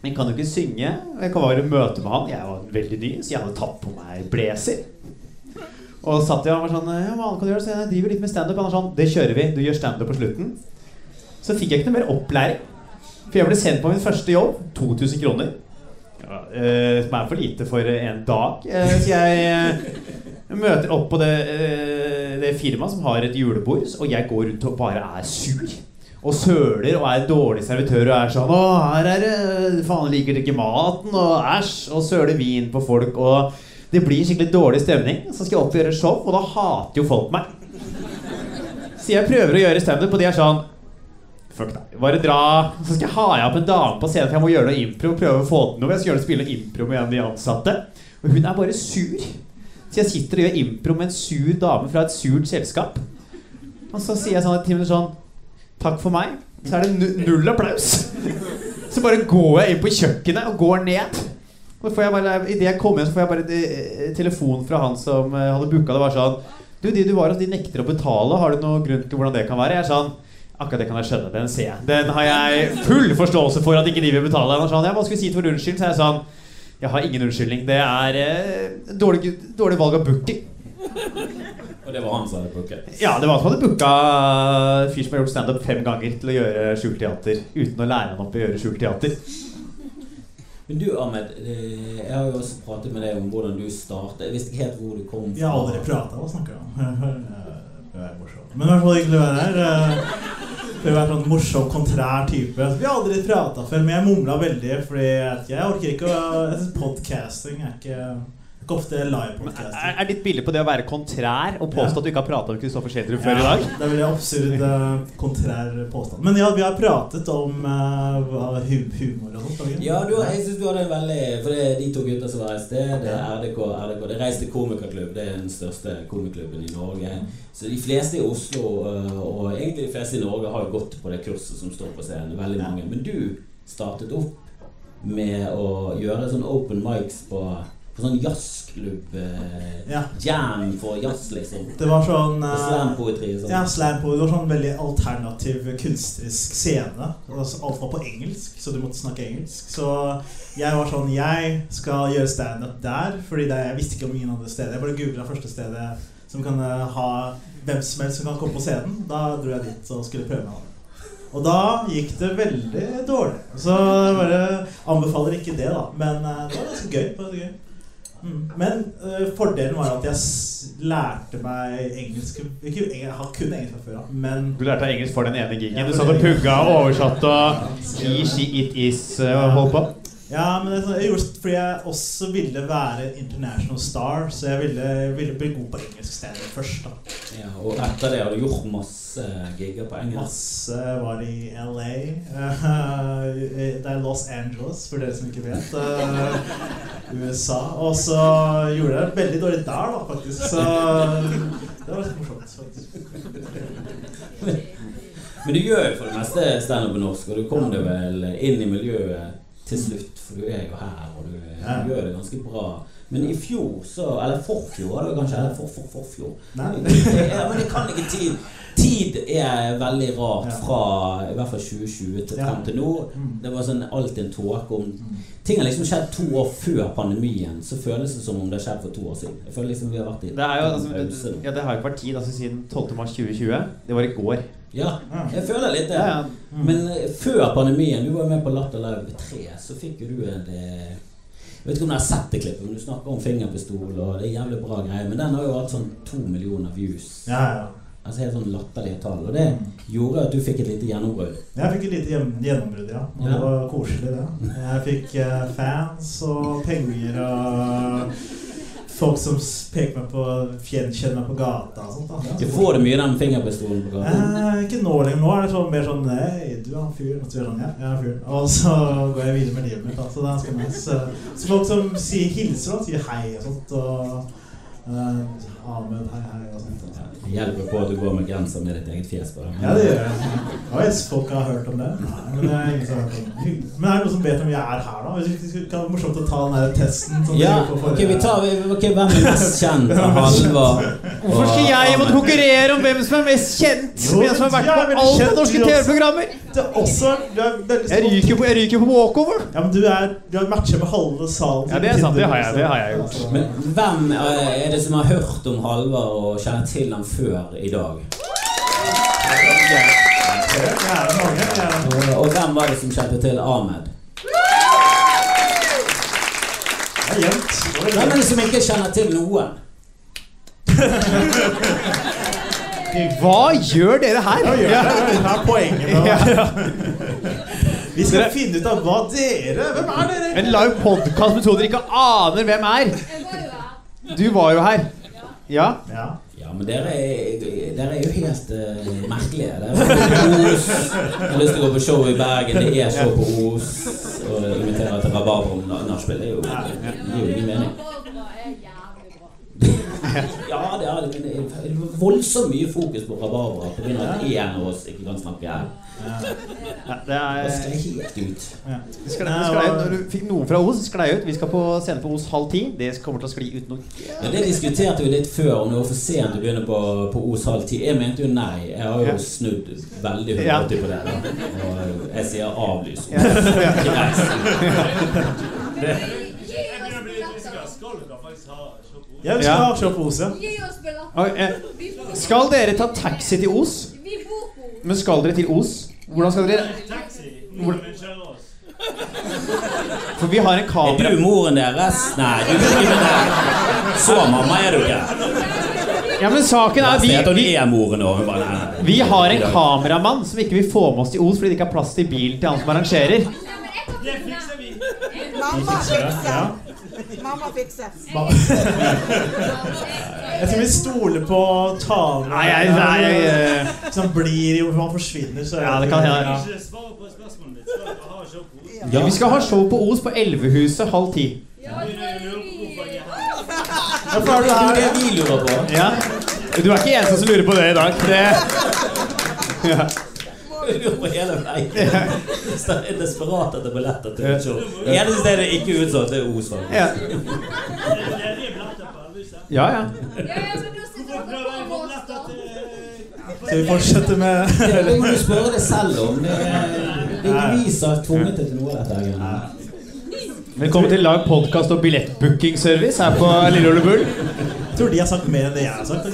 jeg kan jo ikke synge. Jeg kan bare møte med han. Jeg var veldig ny, så jeg hadde tatt på meg blazer. Og satt jeg og var sånn Ja, hva kan du gjøre? Så jeg driver litt med standup. Han var sånn Det kjører vi. Du gjør standup på slutten. Så fikk jeg ikke noe mer opplæring. For jeg ble sendt på min første jobb. 2000 kroner. Ja, eh, som er for lite for en dag. Eh, så jeg eh, møter opp på det, eh, det firmaet som har et julebord, og jeg går rundt og bare er sur. Og søler og er dårlig servitør og er sånn 'Å, her er det Faen, liker dere ikke maten?' Og æsj. Og søler vin på folk. Og det blir skikkelig dårlig stemning. Så skal jeg opp og gjøre show, og da hater jo folk meg. Så jeg prøver å gjøre standup, og de er sånn Fuck deg. Bare dra. Så skal jeg ha igjen opp en dame på scenen, for jeg må gjøre noe impro. Prøve å få til noe. Jeg skal gjøre spille noe impro med en av de ansatte. Og hun er bare sur. Så jeg sitter og gjør impro med en sur dame fra et surt selskap. Og så sier jeg sånn til henne sånn Takk for meg. Så er det null applaus. Så bare går jeg inn på kjøkkenet og går ned. Og får jeg bare, i det jeg kommer hjem, så får jeg bare eh, telefon fra han som eh, hadde booka det. var sånn Du, de du var hos, de nekter å betale. Har du noen grunn til hvordan det kan være? Jeg er sånn Akkurat det kan jeg skjønne. Den ser jeg. Den har jeg full forståelse for at ikke de vil betale. Han er sånn, ja, Hva skal vi si for unnskyld? Så er jeg sånn Jeg har ingen unnskyldning. Det er eh, dårlig, dårlig valg av booking. Og det var han som hadde booket. Ja, det var han som hadde booka en fyr som har gjort standup fem ganger til å gjøre skjult teater uten å lære han opp i å gjøre skjult teater. Men du, Ahmed, eh, jeg har jo også pratet med deg om hvordan du startet. Jeg visste ikke helt hvor du kom fra. Jeg har aldri prata. Hva snakker du om? [laughs] Det er morsomt. Men i hvert fall hyggelig å være her. For å være sånn morsom, kontrær type. Vi har aldri prata før, men jeg mumla veldig. Fordi jeg, jeg orker ikke å podcasting er ikke ofte live Men er, er ditt bilde på det å være kontrær og påstå at du ikke har prata med Kristoffer Schjelderup før i dag? Det er veldig absurd, uh, [laughs] kontrær påstand. Men ja, vi har pratet om uh, humor og sånt. Ja, du, jeg synes du hadde en veldig For det er de to gutta som var et sted. Det er RDK. RDK. Det er komikerklubb. Det er den største komikerklubben i Norge. Så de fleste i Oslo, uh, og egentlig de fleste i Norge, har jo gått på det kurset som står på scenen. Veldig mange. Men du startet opp med å gjøre sånn open mics på, på sånn jazzklubb. eh, Ja. Jam for jazz, liksom. Det var sånn eh, slampoetri sånn. Ja, slam Det var sånn veldig alternativ kunstnerisk scene. Altså, alt var på engelsk, så du måtte snakke engelsk. Så jeg var sånn Jeg skal gjøre standup der, fordi det, jeg visste ikke om ingen andre steder. Jeg bare googla første stedet som kan eh, ha hvem som helst som kan komme på scenen. Da dro jeg dit og skulle prøve meg. Og da gikk det veldig dårlig. Så jeg bare anbefaler ikke det, da. Men eh, det var ganske gøy. Det var gøy. Mm. Men uh, fordelen var at jeg lærte meg engelsk ikke, Jeg har kun engelsk fra før av, men Du lærte deg engelsk for den ene gigen. Du satt og pugga og oversatte og He, she, it is og holdt på. Ja, men det, sånn- jeg gjorde det fordi jeg også ville være international star, så jeg ville, ville bli god på engelsk standup først. da Ja, og etter det har du gjort masse gigger på engelsk. Masse var i LA. eh, [laughs] det er Los Angeles, for dere som ikke vet. eh, USA. Og så gjorde jeg det veldig dårlig der, da, faktisk. Så det var litt morsomt. faktisk. Men du gjør jo for det meste standup på norsk, og du kom deg vel inn i miljøet til slutt, for du er jo her, og du, du gjør det ganske bra. Men i fjor, så Eller forfjor, var det kanskje? Eller for, for, forfjor. Nei. [laughs] Ja, men jeg kan ikke tid. Tid er veldig rart fra i hvert fall 2020 til frem til nå. Mm. Det var sånn alltid en tåke om Ting har liksom skjedd to år før pandemien. Så føles det som om det har skjedd for to år siden. Jeg føler liksom vi har vært i Det er jo altså, ja, det har jo ikke vært tid altså, siden 12. mars 2020. Det var i går. Ja, jeg føler litt det. Ja, ja. Mm. Men eh, før pandemien, du var jo med på Latter Live 3, så fikk jo du en eh, Jeg vet ikke om dere har sett det klippet, men du snakker om fingerpistol, og det er jævlig bra greier. Men den har jo hatt sånn to millioner views. Ja, ja. Altså helt sånn latterlige tall. Og det gjorde at du fikk et lite gjennombrudd. Jeg fikk et lite gjennombrudd, ja. Og Ja. det var koselig, det. Jeg fikk eh, fans og penger og folk som peker meg på gjenkjenner meg på gata og sånt. da. Du får det mye den fingerpistolen på gata? Eh, ikke nå lenger. Nå er det sånn, mer sånn Hei, du er han fyren. Og så gjør sånn, ja, jeg er fyren. Og så går jeg videre med livet mitt. da. Så det er ganske nice. Så, så folk som sier hilser og sier hei og sånt. Og eh, Ahmed, hei, hei og sånt. Det hjelper på at du går med genser med ditt eget fjes på. Ja, det gjør jeg. Ja, hvis folk har hørt om det. Nei, men det er ingen som har hørt om det. Men er det noen som vet om jeg er her, da? Hvis det kan være morsomt å ta den der testen som Ja, på ok, vi tar vi- ok, Hvem er mest kjent av [laughs] Halvard? Hvorfor skal jeg måtte konkurrere om hvem som er mest kjent? Jo, Hvem som har vært er på alle norske. TV-programmer? Er er Jeg ryker på, jeg ryker på walkover. Ja, men du er Du har matcha med halve salen. Ja, det er sant, det har jeg- det har jeg gjort. Men hvem er det som har hørt om Halvard og kjenner til ham før i dag? Og, hvem var det som kjente til Ahmed? Hvem er det som ikke kjenner til noen? Hva gjør dere her? Ja, gjør dere? Det er poenget. Vi skal finne ut av hva dere Hvem er dere? En live podkast med to dere ikke aner hvem er. Du var jo her. Ja. Ja. Ja, men dere er, dere er jo helt uh, merkelige. Dere er på Os. Jeg har lyst til å gå på show i Bergen. Det er show på Os. Og invitere til Rabarber om nachspiel. Det er gir jo ingen mening. Ja, det er det, men det er voldsomt mye fokus på rabarbra pga. at en av oss ikke kan snakke her. Ja, det Det er sklei helt ut. Ja. det sklei, det sklei. Når du fikk noe fra Os, sklei ut. Vi skal på scene på Os halv ti. Det kommer til å skli ut noe. Ja, Det diskuterte vi litt før, om det var for sent å begynne på, på Os halv ti. Jeg mente jo nei. Jeg har jo Ja. snudd veldig Ja. 180 på det. da Og jeg sier avlys. Ja. Billetter! [laughs] Skal ha vi Ja. billetter! Og, eh, Vi skal dere ta taxi til Os? vi bor på Os. Men skal dere til Os? Hvordan skal dere Taxi. For vi har en Er kamera du moren deres? Nei, du er ikke med der. Så mamma er du ikke. Ja, men saken er vi, vi, er vi har en kameramann som ikke vil få med oss til Os fordi det ikke er plass til bilen til han som arrangerer. Det fikser vi. Mamma det, fikser. Mamma fikser. Jeg tror vi stoler på talen. Nei, jeg, nei, jeg, Hvis han blir jo, man forsvinner, så Ja, det kan hende. Ja. Eh, vi skal ha show på Os på Elvehuset halv ti. Ja, Jeg det er det vi lurer på. Ja. Du er ikke eneste som lurer på det i dag. Det, [laughs] ja. Lurer på hele veien. Så det er desperat etter billetter til et show. Eneste stedet ikke utsolgt, det er Os. faktisk. Ja. Det ja, ja. Jeg Skal vi fortsette med [laughs] Det må du spørre deg selv om. Det er, det er ikke vi som har tvunget deg til noe dette. Velkommen til Lag podkast og billettbookingservice her på Lille Ole Bull. Jeg tror de har sagt mer enn det jeg har sagt.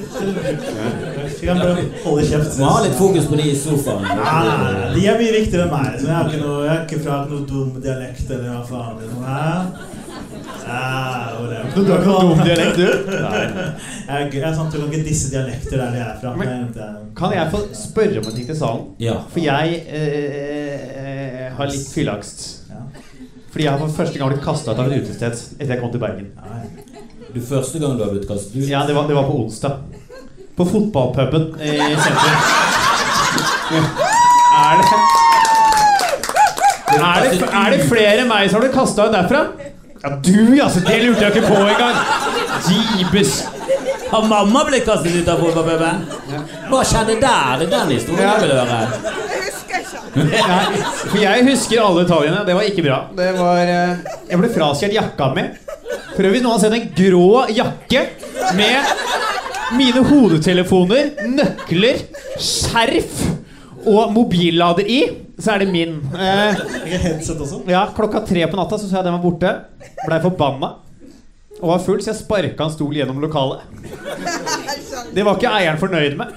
Vi kan bare holde kjeft. Må ha litt fokus på de i sofaen. Nei, nei, nei, De er mye viktigere enn meg. Så jeg, har ikke noe, jeg er ikke fra noe dum dialekt eller hva faen. Ja, det? Du har ikke noen dum dialekt, du? Nei. Jeg er, jeg er sånn, Du kan ikke disse dialekter der de er fra. Men- Kan jeg få spørre om en ting til salen? Ja. For jeg eh, har litt fylleangst. Ja. Fordi jeg har for første gang blitt kasta ut av et utested etter jeg kom til Bergen. Ja, ja. Du første gang du har blitt kastet ut Ja, det var, det var på onsdag. På fotballpuben i sentrum. Er det er det, er det flere enn meg som har blitt kasta ut derfra? Ja, du, altså! Det lurte jeg ikke på engang. Jeebus. Har mamma blitt kastet ut av fotballpuben? Hva skjedde der? Det er den historien jeg vil høre. Nei, for jeg husker alle detaljene. Det var ikke bra. Det var eh, Jeg ble frastjålet jakka mi. Prøv hvis noen har sett en grå jakke med mine hodetelefoner, nøkler, skjerf og mobillader i. Så er det min. Eh, ja, klokka tre på natta så så jeg den var borte. Blei forbanna. Og var full, så jeg sparka en stol gjennom lokalet. Det var ikke eieren fornøyd med.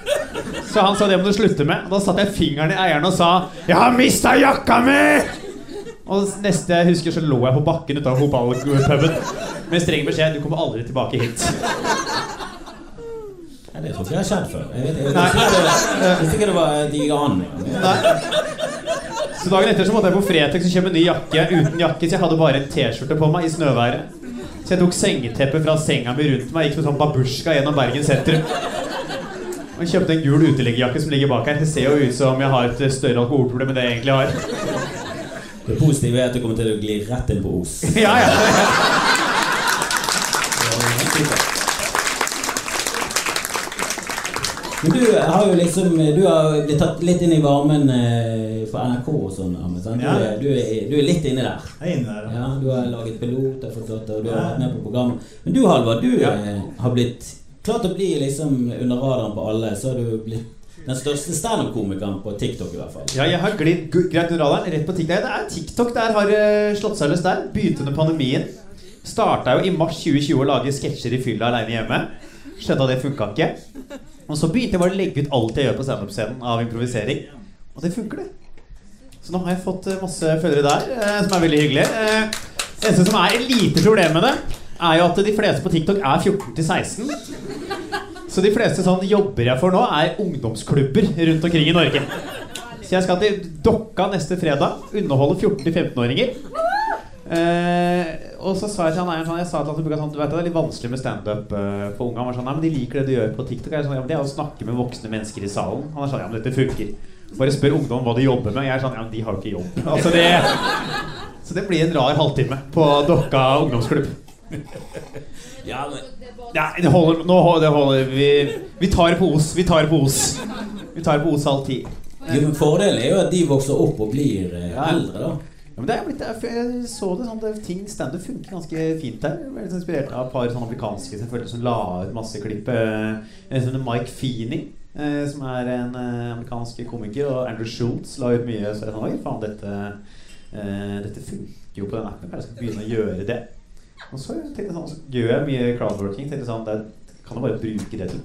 Så han sa det må du slutte med. Da satte jeg fingeren i eieren og sa 'Jeg har mista jakka mi!' Og neste jeg husker, så lå jeg på bakken utenfor fotballpuben med streng beskjed 'Du kommer aldri tilbake hit'. Nei, det tror ikke jeg har skjedd før. Jeg vet, jeg visste ikke det- var digan. Nei. Så dagen etter så måtte jeg på Fretex og kjøpe en ny jakke uten jakke, så jeg hadde bare en T-skjorte på meg i snøværet. Så jeg tok sengeteppet fra senga mi rundt meg, gikk som en sånn babusjka gjennom Bergen sentrum. Og kjøpte en gul uteliggerjakke som ligger bak her. Det ser jo ut som jeg har et større alkoholproblem enn det jeg egentlig har. Det positive er at du kommer til å gli rett inn på Os. Ja, ja. Men du har jo liksom Du har blitt tatt litt inn i varmen eh, for NRK og sånn. Du, Ja. du, er, du er litt inne der. Jeg er inne der. ja. Ja, Du har laget pilot, forstått og du har vært med på programmet. Men du Halvard, du Ja. eh, har blitt klart å bli liksom under radaren på alle. Så har du blitt den største standup-komikeren på TikTok, i hvert fall. ja jeg har glidd greit under radaren. Rett på TikTok. Det er TikTok der har eh, slått seg løs der. Begynte under pandemien. Starta jo i mars 2020 å lage sketsjer i fylla aleine hjemme. Skjønte at det funka ikke. Og så begynte jeg bare å legge ut alt jeg gjør på standup-scenen av improvisering. Og det funker, det. Så nå har jeg fått eh, masse følgere der, eh, som er veldig hyggelig. Eh, Det eneste som er et lite problem med det, er jo at de fleste på TikTok er 14 til 16. Så de fleste sånn jobber jeg for nå, er ungdomsklubber rundt omkring i Norge. Så jeg skal til Dokka neste fredag. Underholde 14-15-åringer. Eh, og så sa jeg til han eieren sånn, jeg sa til han som sånn, du vet det er litt vanskelig med standup eh, for unge. Han var sånn, nei, men de liker det du gjør på TikTok. Jeg sånn, ja, men Det er å snakke med voksne mennesker i salen. Han er sånn, ja, men dette funker. Bare spør ungdom hva de jobber med. Jeg er sånn, ja, men de har jo ikke jobb. [laughs] Altså det, så det blir en rar halvtime på Dokka ungdomsklubb. [laughs] Ja, men Ja, det holder, nå holder, det holder. Vi, vi tar det på os. Vi tar det på os. Vi tar det på os halv ti. fordelen er jo at de vokser opp og blir eh, eldre, da. Ja, men det er blitt, jeg så det sånn at ting standup funker ganske fint der. Jeg ble litt inspirert av et par sånne amerikanske selvfølgelig, som la ut masse klipp. Eh, Mike Feeney, eh, som er en eh, amerikansk komiker, og Andrew Schultz la ut mye. Så jeg sånn, faen, dette, eh, dette funker jo på den appen. Jeg skal begynne å gjøre det. Og så jeg sånn, så gjør jeg mye crowdworking. Tenkte sånn, det kan jeg bare bruke det til.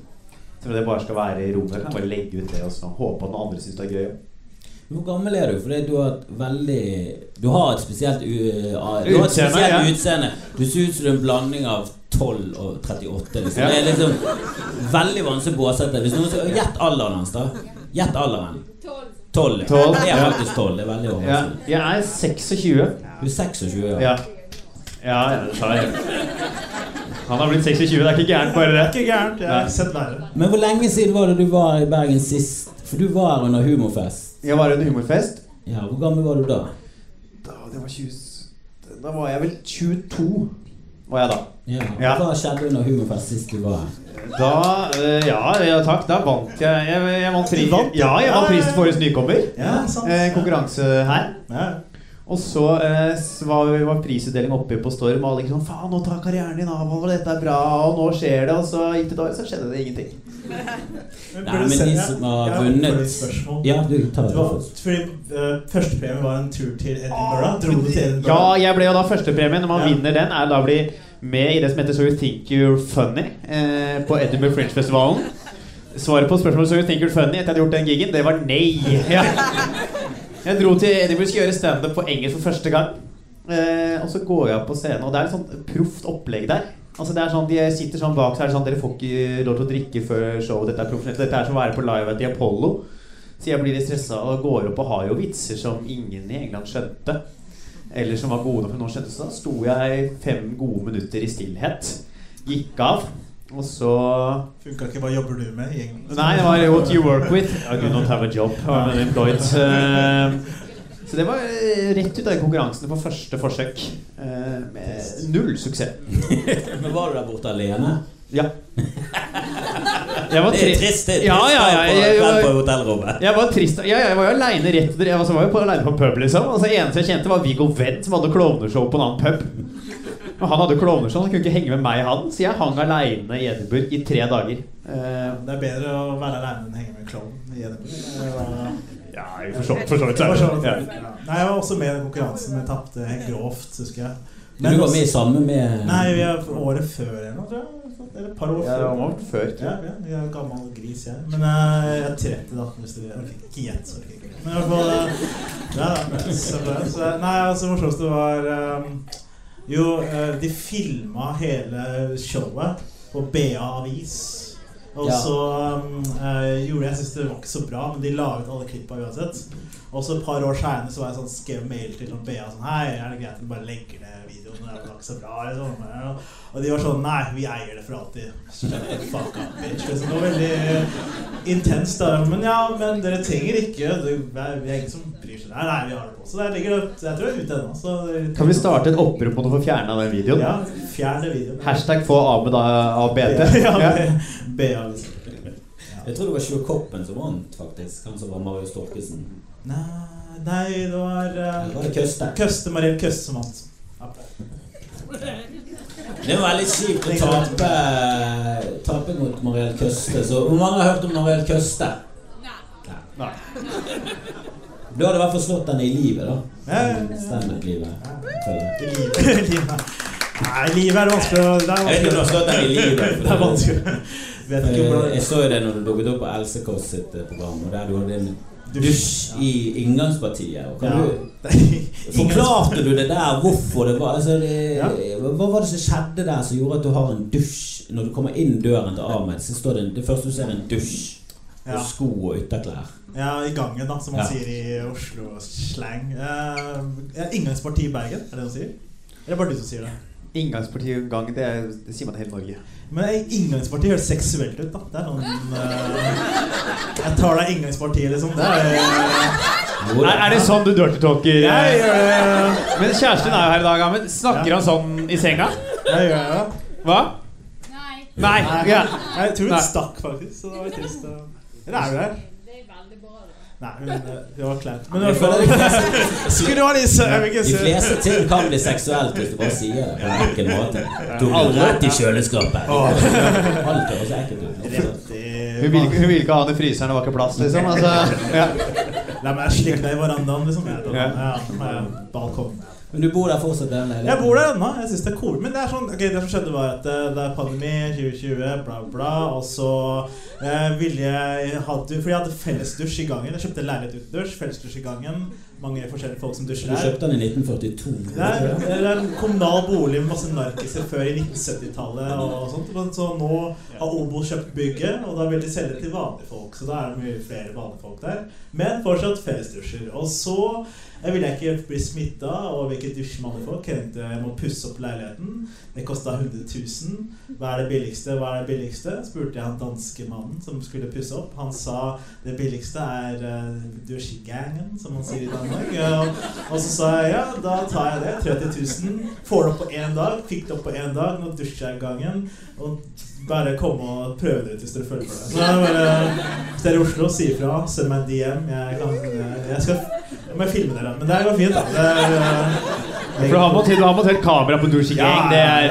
Så det bare skal være i rommet, jeg bare legge ut det og så håpe at noen andre syns det er gøy. Hvor gammel er du? For du har et veldig Du har et spesielt uh, Du har et spesielt ja. utseende. Du ser ut som en blanding av 12 og 38. Liksom. Ja. Det er liksom veldig vanskelig å båsette. Hvis noen sier Gjett alderen hans, da. Gjett alderen. 12. 12, Det er faktisk 12. Det er veldig Ja, jeg er 26. Du er 26, ja. Ja. Ja, ja, det tar jeg. Han har blitt 26, det er ikke gærent, bare det. Ikke gærent. Jeg har sett verre. Men hvor lenge siden var det du var i Bergen sist? For du var under Humorfest. Jeg var under humorfest. Ja, Hvor gammel var du da? Da, det var 20, da var jeg vel 22. Var jeg da. Ja. Ja. Hva skjedde under Humorfest sist du var her? Da, eh, ja, ja takk, da vant jeg Jeg, jeg vant, pri, ja, jeg vant prisen for årets nykommer. Ja, sant. Eh, konkurranse her. Ja. Og så eh, var, var prisutdeling oppe på Storm, og alle liksom Faen, nå tar karrieren din av, og dette er bra, og nå skjer det. Og så gikk det dårlig, så skjedde det ingenting. Men Nei, men de som har vunnet-. Ja, du tar Det det var, først. fordi uh, Førstepremien var en tur til Edinburgh. Dro du til Edinburgh? Ja, jeg ble jo da førstepremien. Når man Ja. vinner den, er da å bli med i det som heter So You Think You're Funny eh, på Edinburgh Fringe-festivalen. Svaret på spørsmålet So You Think You're Funny etter at jeg hadde gjort den gigen, det var nei. [laughs] Ja. Jeg dro til Edinburgh skulle gjøre standup på engelsk for første gang. Eh, og så går jeg opp på scenen, og det er et sånt proft opplegg der. Altså det er sånn, De sitter sånn bak, så er det sånn Dere får ikke lov til å drikke før showet. Dette er profesjonelt. Dette er som å være på live i Apollo. Så jeg blir litt stressa og går opp og har jo vitser som ingen i England skjønte. Eller som var gode nok for noen skjønte. Så da sto jeg fem gode minutter i stillhet. Gikk av. Og så Funka ikke. Hva jobber du med Nei, det var What You Work With. I do not have a job. I'm unemployed. [laughs] Eh, Så det var eh, rett ut av konkurransen på første forsøk. eh, Med null suksess. [laughs] Men var du der borte alene? Ja. Jeg var Det er trist. Det er trist Ja, ja, ja, jeg, jeg- kveld på hotellrommet. Jeg var trist ja, Jeg var jo aleine rett etter Jeg var, var jo på, alene på pub, liksom. Altså, eneste jeg kjente, var Viggo Venn, som hadde klovneshow på en annen pub. Og han hadde klovneshow, han kunne ikke henge med meg, han. Så jeg hang aleine i Edinburgh i tre dager. Eh, Det er bedre å være aleine enn å henge med en klovn i Edinburgh. Ja, for så så vidt. Så Ja. Nei, jeg var også med i den konkurransen, men tapte grovt, husker jeg. Men du var med i samme med Nei, vi er året før eller noe, tror jeg. Eller et par år Ja, det var før, tror Ja, jeg. ja, jeg er gammel gris, jeg. Men eh, jeg er 30, da. Hvis du ok, Ikke gjett, så orker jeg ikke. Men i hvert fall eh, ja, så. Så, Nei, altså, det morsomste var eh, Jo, eh, de filma hele showet på BA Avis. Og så um, eh, gjorde jeg synes det var ikke så bra, men de la ut alle klippa uansett. Og så et par år seinere var jeg sånn, skrev mail til sånn BA sånn Hei, er det greit at du bare legger ned videoen? Det var ikke så bra. Liksom. Og de var sånn Nei, vi eier det for alltid. Fuck up, bitch. Liksom, det var veldig intenst. da Men ja, men dere trenger ikke det er, er ingen som bryr seg. Nei, nei, vi har det på. Så der ligger det Jeg tror det er ute ennå. Kan vi starte et opprop mot å få fjerna den videoen? Ja, fjern videoen. Hashtag få BT. ja, Ja. BA, liksom. Jeg tror det var Sjur Koppen som vant, faktisk. Han som var Marius Torkelsen. Nei, nei, det var uh, var Køste? Køste Mariell Køste som vant. Det er veldig kjipt å tape, tape mot Mariell Køste. Så hvor mange har hørt om Mariell Køste? Nei. Du hadde i hvert fall slått henne i livet, da. Standup-livet. I livet. livet. Nei, livet er vanskelig Det er Jeg vet ikke om du har slått henne i livet. [laughs] Det er vanskelig. Ikke Eh, Jeg så jo det når du dukket opp på Else Kåss sitt eh, program, og der du hadde en Dusj. i inngangspartiet. Og kan Ja. du, [laughs] forklarte du det der, hvorfor det var altså det, Ja. Hva var det som skjedde der som gjorde at du har en dusj Når du kommer inn døren til Ahmed, så står det det første du ser, er en dusj. Ja. Og sko og ytterklær. Ja, i gangen, da, som man Ja. sier i Oslo-slang. Uh, inngangsparti i Bergen, er det det man sier? Eller bare du som sier det? Inngangspartiet gang, det, det sier man til hele Norge. Men inngangspartiet høres seksuelt ut, da. Det er sånn uh, Jeg tar deg inngangspartiet, liksom. Det er, uh. Er, er det sånn du dirty talker? Jeg gjør det. Men kjæresten er jo her i dag. Men snakker Ja. han sånn i senga? Jeg gjør det. Hva? Nei, Nei. Ja. Jeg tror hun stakk, faktisk. Så det var trist. Eller er du her? det er veldig bra. Nei, men eh, det var kleint. Men i Jeg hvert fall fleste, Skrånisse! [laughs] Jeg de fleste ting kan bli seksuelt hvis du bare sier det på en enkel måte. Du du rett i kjøleskapet? Alt høres ekkelt ut. Hun ville ikke, hun ville ikke ha det i fryseren, det var ikke plass, liksom. Altså, [laughs] ja. La meg slikke deg i verandaen, liksom. Jeg, Ja. ja, ja, balkong. Men du bor der fortsatt? den Jeg bor der ennå. Jeg syns det er cool. Men det er sånn, okay, det som skjedde, var at eh, det er pandemi 2020, bla, bla. Og så eh, ville jeg ha du- For jeg hadde fellesdusj i gangen. Jeg kjøpte leilighet utendørs. Fellesdusj i gangen. Mange forskjellige folk som dusjer der. Du kjøpte den i 1942? Det er, det er en kommunal bolig med masse narkiser før i 1970-tallet. og sånt Men Så nå har Obo kjøpt bygget, og da vil de selge til vanlige folk. Så da er det mye flere vanlige folk der. Men fortsatt fellesdusjer. Og så jeg ville ikke bli smitta og hvilke ikke dusje med andre folk. Jeg jeg må pusse opp leiligheten. Det kosta 100 000. Hva er det billigste? Hva er det billigste? Spurte jeg han danske mannen som skulle pusse opp. Han sa det billigste er uh, dusjgangen, som man sier i Danmark. Og, og så sa jeg ja, da tar jeg det. 30 000. Får det opp på én dag. Fikk det opp på én dag. Nå dusjer jeg gangen. Og bare komme og prøve det ut hvis dere føler for det. Så det er bare, Hvis dere er i Oslo, si ifra. Send meg en DM. Jeg kan Jeg skal jeg må filme dere. Men det går fint, da. Det er, For du har montert, du har montert kamera på Douche Gang. Det er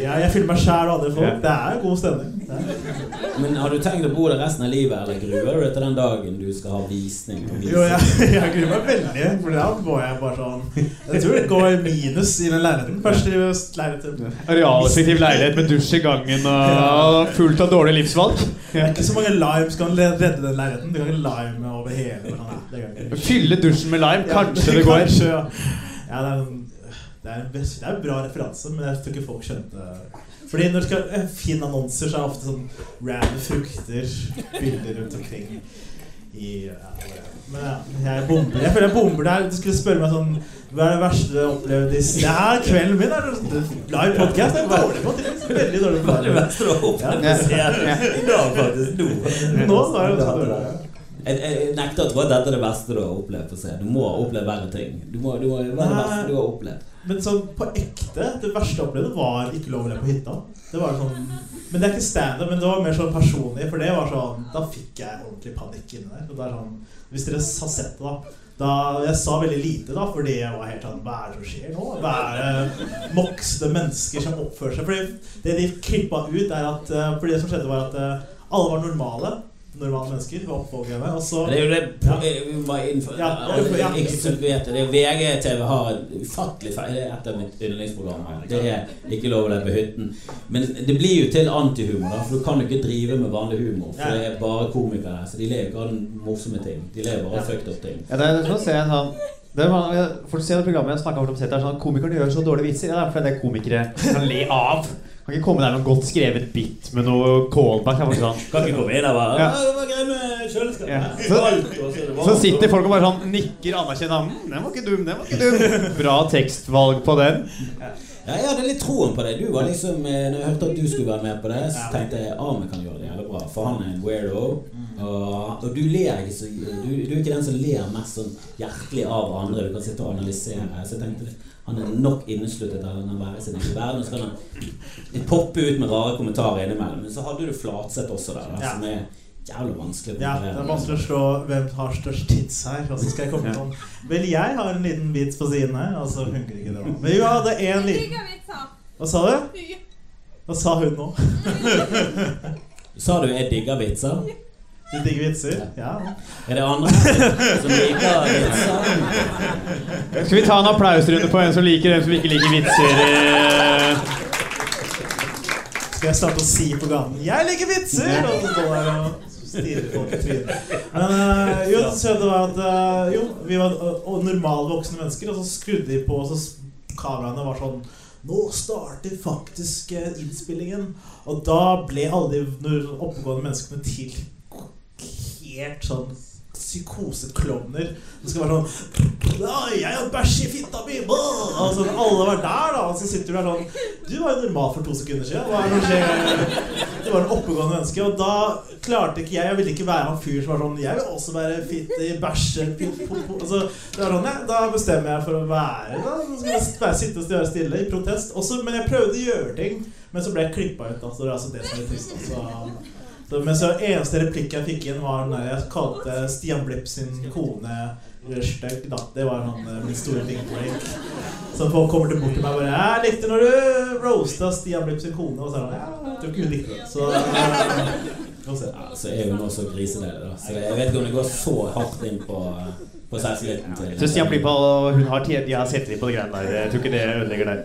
jeg, jeg filmer meg sjæl og andre folk. Ja. Det er god stemning. Det. Men har du tenkt å bo der resten av livet, eller gruer du deg til den dagen du skal ha visning? visning? Jo, jeg, [laughs] jeg gruer meg veldig, for da går jeg bare sånn Jeg tror det går minus i den leiligheten. Første leiligheten. Realeffektiv leilighet med dusj i gangen og fullt av dårlige livsvalg. Det er ikke så mange lime skal kan redde den leiligheten. Du kan ikke lime over hele. Det. Fylle dusjen med lime. Kanskje det går. Kanskje, ja. ja, det er en det er, en, det er en bra referanse, men jeg tror ikke folk skjønte Fordi når du skal eh, finne annonser, så er det ofte sånn random frukter, bilder rundt omkring i ja, Men ja, jeg bomber. Jeg føler jeg bomber der. Du skulle spørre meg sånn Hva er det verste du har opplevd i Det her kvelden min er det live podcast. Det er dårlig på til. Veldig dårlig på er det verste du har opplevd? I dag, faktisk. Nå. Nå er det så dårlig. Jeg, jeg nekter å tro at dette er det beste du har opplevd på scenen. Du må ha opplevd verre ting. Du må, du må, er det beste du har opplevd? Men sånn på ekte, det verste jeg opplevde, var ikke lov å le på hytta. Det var sånn Men det er ikke standup, men det var mer sånn personlig. For det var sånn Da fikk jeg ordentlig panikk inni der. Og det er sånn Hvis dere har sett det, da. Da, jeg sa veldig lite, da, fordi jeg var helt sånn Hva er det som skjer nå? Hva er det voksne mennesker som oppfører seg? Fordi det de klippa ut, er at eh, For det som skjedde, var at eh, alle var normale. Normale mennesker. Var oppvåkne. Og så Det er jo det Ja. vi var innføre Ja, ja. Ikke det. det er VGTV har en ufattelig feil Det er et av mitt yndlingsprogram. Det er ikke lov å leve på hytten. Men det blir jo til antihumor, da, for du kan jo ikke drive med vanlig humor. For det er bare komikere så de ler ikke av den morsomme ting. De ler bare av fucked up ting. Ja, det er sånn å se en sånn det er, man- jeg- Folk ser det programmet jeg om er sånn, Komikerne gjør så dårlige vitser. Ja, det er fordi det er komikere kan le av. Kan ikke komme der noe godt skrevet bit med noe callback. Sånn. Kan ikke komme inn der bare Ja. «Å, Det var grei med kjøleskapet. Ja. Så, så er sitter folk og bare sånn nikker anerkjennende. Mm, den var ikke dum, den var ikke dum. [laughs] Bra tekstvalg på den. Ja, jeg hadde litt troen på det. Du var liksom eh, Når jeg hørte at du skulle være med på det, så tenkte jeg Ame kan gjøre det jævlig bra. For han er en weirdo. Og, og du ler ikke så du, du er ikke den som ler mest sånn hjertelig av andre. Du kan sitte og analysere. Så jeg tenkte han er nok innesluttet av å være sin egen verden. Og så kan han poppe ut med rare kommentarer innimellom. Men så hadde du Flatseth også der, da, Ja. som er jævlig vanskelig Ja, det er vanskelig å slå hvem har størst tids her. Og så skal jeg komme på Vel, jeg har en liten vits på siden her, og så funker ikke det. Men jeg hadde en liten. Hva sa du? Hva sa hun nå? Sa du 'jeg digger vitser'? [laughs] Du digger vitser? Ja. Er det andre som liker vitser? Skal vi ta en applausrunde på en som liker en som ikke liker vitser? eh? Skal jeg starte å si på gaten 'Jeg liker vitser!' Og så står jeg og stirrer folk i trynet. Men eh, jo, så det var at eh, Jo, vi var uh, normale voksne mennesker, og så skrudde de på, og så kameraene var sånn nå starter faktisk eh, innspillingen. Og da ble alle de oppegående menneskene til helt sånn psykoseklovner. Det skal være sånn «Ja, 'Jeg har bæsj i fitta mi!' blah!» Og så alle var der, da. Og så sitter du der sånn Du var jo normal for to sekunder siden. Det skjer? Var en oppegående menneske, og da klarte ikke jeg Jeg ville ikke være han fyr som var sånn Jeg vil også være fitte, pop, pop. Altså, sånn, Da bestemmer jeg for å være da. Så skal jeg bare sitte og gjøre stille i protest. Også, men jeg prøvde å gjøre ting, men så ble jeg klippa ut. Da, så det er altså det som er trist. Altså. så, men så eneste replikk jeg fikk inn, var når jeg kalte Stian Blipp sin kone stygg. Det var han, eh, min store dickbreak. Så folk kommer til bort til meg og bare 'Jeg likte når du roasta Stian Blipp sin kone.' Og så er han 'Ja, jeg tror ikke hun likte det'. Så eh, se. Ja, så er hun også grisedeilig, da. Så jeg vet ikke om det går så hardt inn på, på selvtilliten til Så Stian Blipp og hun har, de har sett litt på de greiene der. Jeg tror ikke det ødelegger der.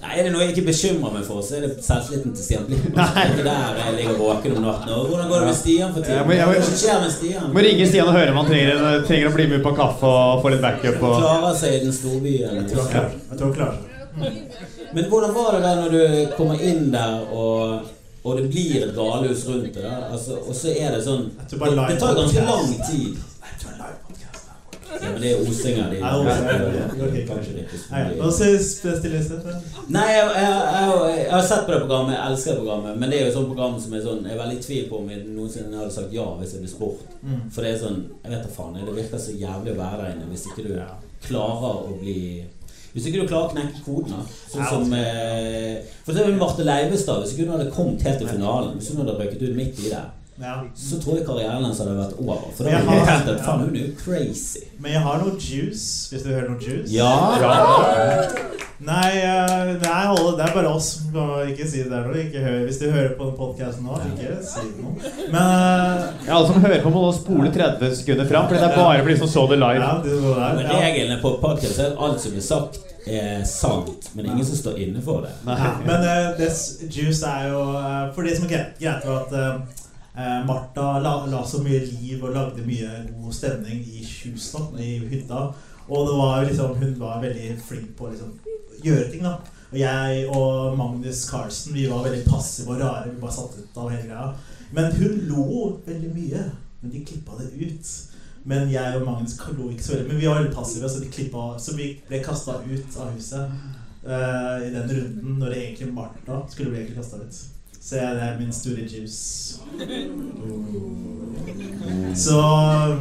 Nei, Er det noe jeg ikke bekymrer meg for, så er det selvtilliten til Stian Blipp. Det ikke der jeg ligger våken om natten. Og hvordan går det med Stian for tiden? jeg- må, jeg må, skjer med Stian? Må ringe Stian og høre om han trenger, trenger å bli med på kaffe og få litt backup. Og... Klarer seg i den storbyen? Jeg tror han klarer seg. Jeg tror han klarer. Men hvordan var det der når du kommer inn der og, og det blir et galehus rundt det? Altså, og så er det sånn Det, det tar ganske lang tid. Jeg tror det er live-podcast. Ja, men det er osinger. De, Nei, osinger, ja. Ok, Kanskje det ikke så Nei, jeg, jeg, jeg, jeg har sett på det programmet, jeg elsker det programmet. Men det er jo et sånt program som er sånn Jeg er veldig i tvil på om jeg noensinne hadde sagt ja hvis jeg ble spurt. Mm. For det er sånn Jeg vet da faen. Det virker så jævlig å være der inne hvis ikke du klarer å bli hvis ikke du klarer å knekke koden, da. Sånn som eh, For eksempel Marte Leivestad. Hvis ikke hun hadde kommet helt til finalen, hvis hun hadde røyket ut midt i det, Ja. så tror jeg karrieren hans hadde vært over. For da hadde jeg tenkt at faen, hun er jo crazy. Men jeg har noe juice, hvis du hører noe juice. Ja. Nei, eh, nei holde, det er bare oss. Du kan Ikke si det der nå. Ikke hør, hvis du hører på den podkasten nå, ikke si noe. Men uh, Ja, Alle som hører på, må nå spole 30 sekunder fram, for det er bare for de som så det live. ja, det der. Men Ja. reglene på podkast er at alt som blir sagt, er sant. Men ingen som står inne for det. Nei. men uh, det juice er jo For det som er greit, greit var at eh, Martha la, la så mye liv og lagde mye god stemning i huset, i hytta. Og det var liksom, hun var veldig flink på å liksom, gjøre ting. da Og jeg og Magnus Carlsen vi var veldig passive og rare. Vi bare satt ut av hele greia. Men hun lo veldig mye. Men de klippa det ut. Men jeg og Magnus lo ikke så veldig. Men vi var veldig passive, så, de klippet, så vi ble kasta ut av huset uh, i den runden når det egentlig Martha skulle bli kasta ut. Så jeg, det er min store juice. Så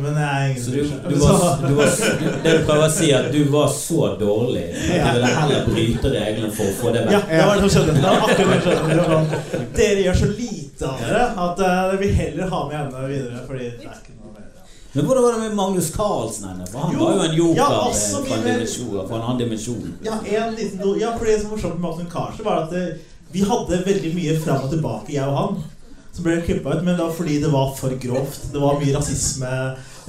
Men jeg er ingen Så du, du var, du var, [laughs] det du prøver å si, er at du var så dårlig at du ville heller bryte reglene for å få det Ja, det var det som skjedde. Det var akkurat det som skjedde. Det sånn, Dere gjør så lite av dere at eh, jeg vil heller ha med henne videre. Fordi det er ikke noe mer. Men hvordan var det med Magnus Carlsen? henne? For han Jo, var jo en joker ja, eh, fra en dimensjon. Fra en annen dimensjon. Ja, en liten. Ja, for det som var morsomt med Magnus Carlsen, var at eh, vi hadde veldig mye fram og tilbake, jeg og han. Som ble klippa ut, men det var fordi det var for grovt. Det var mye rasisme.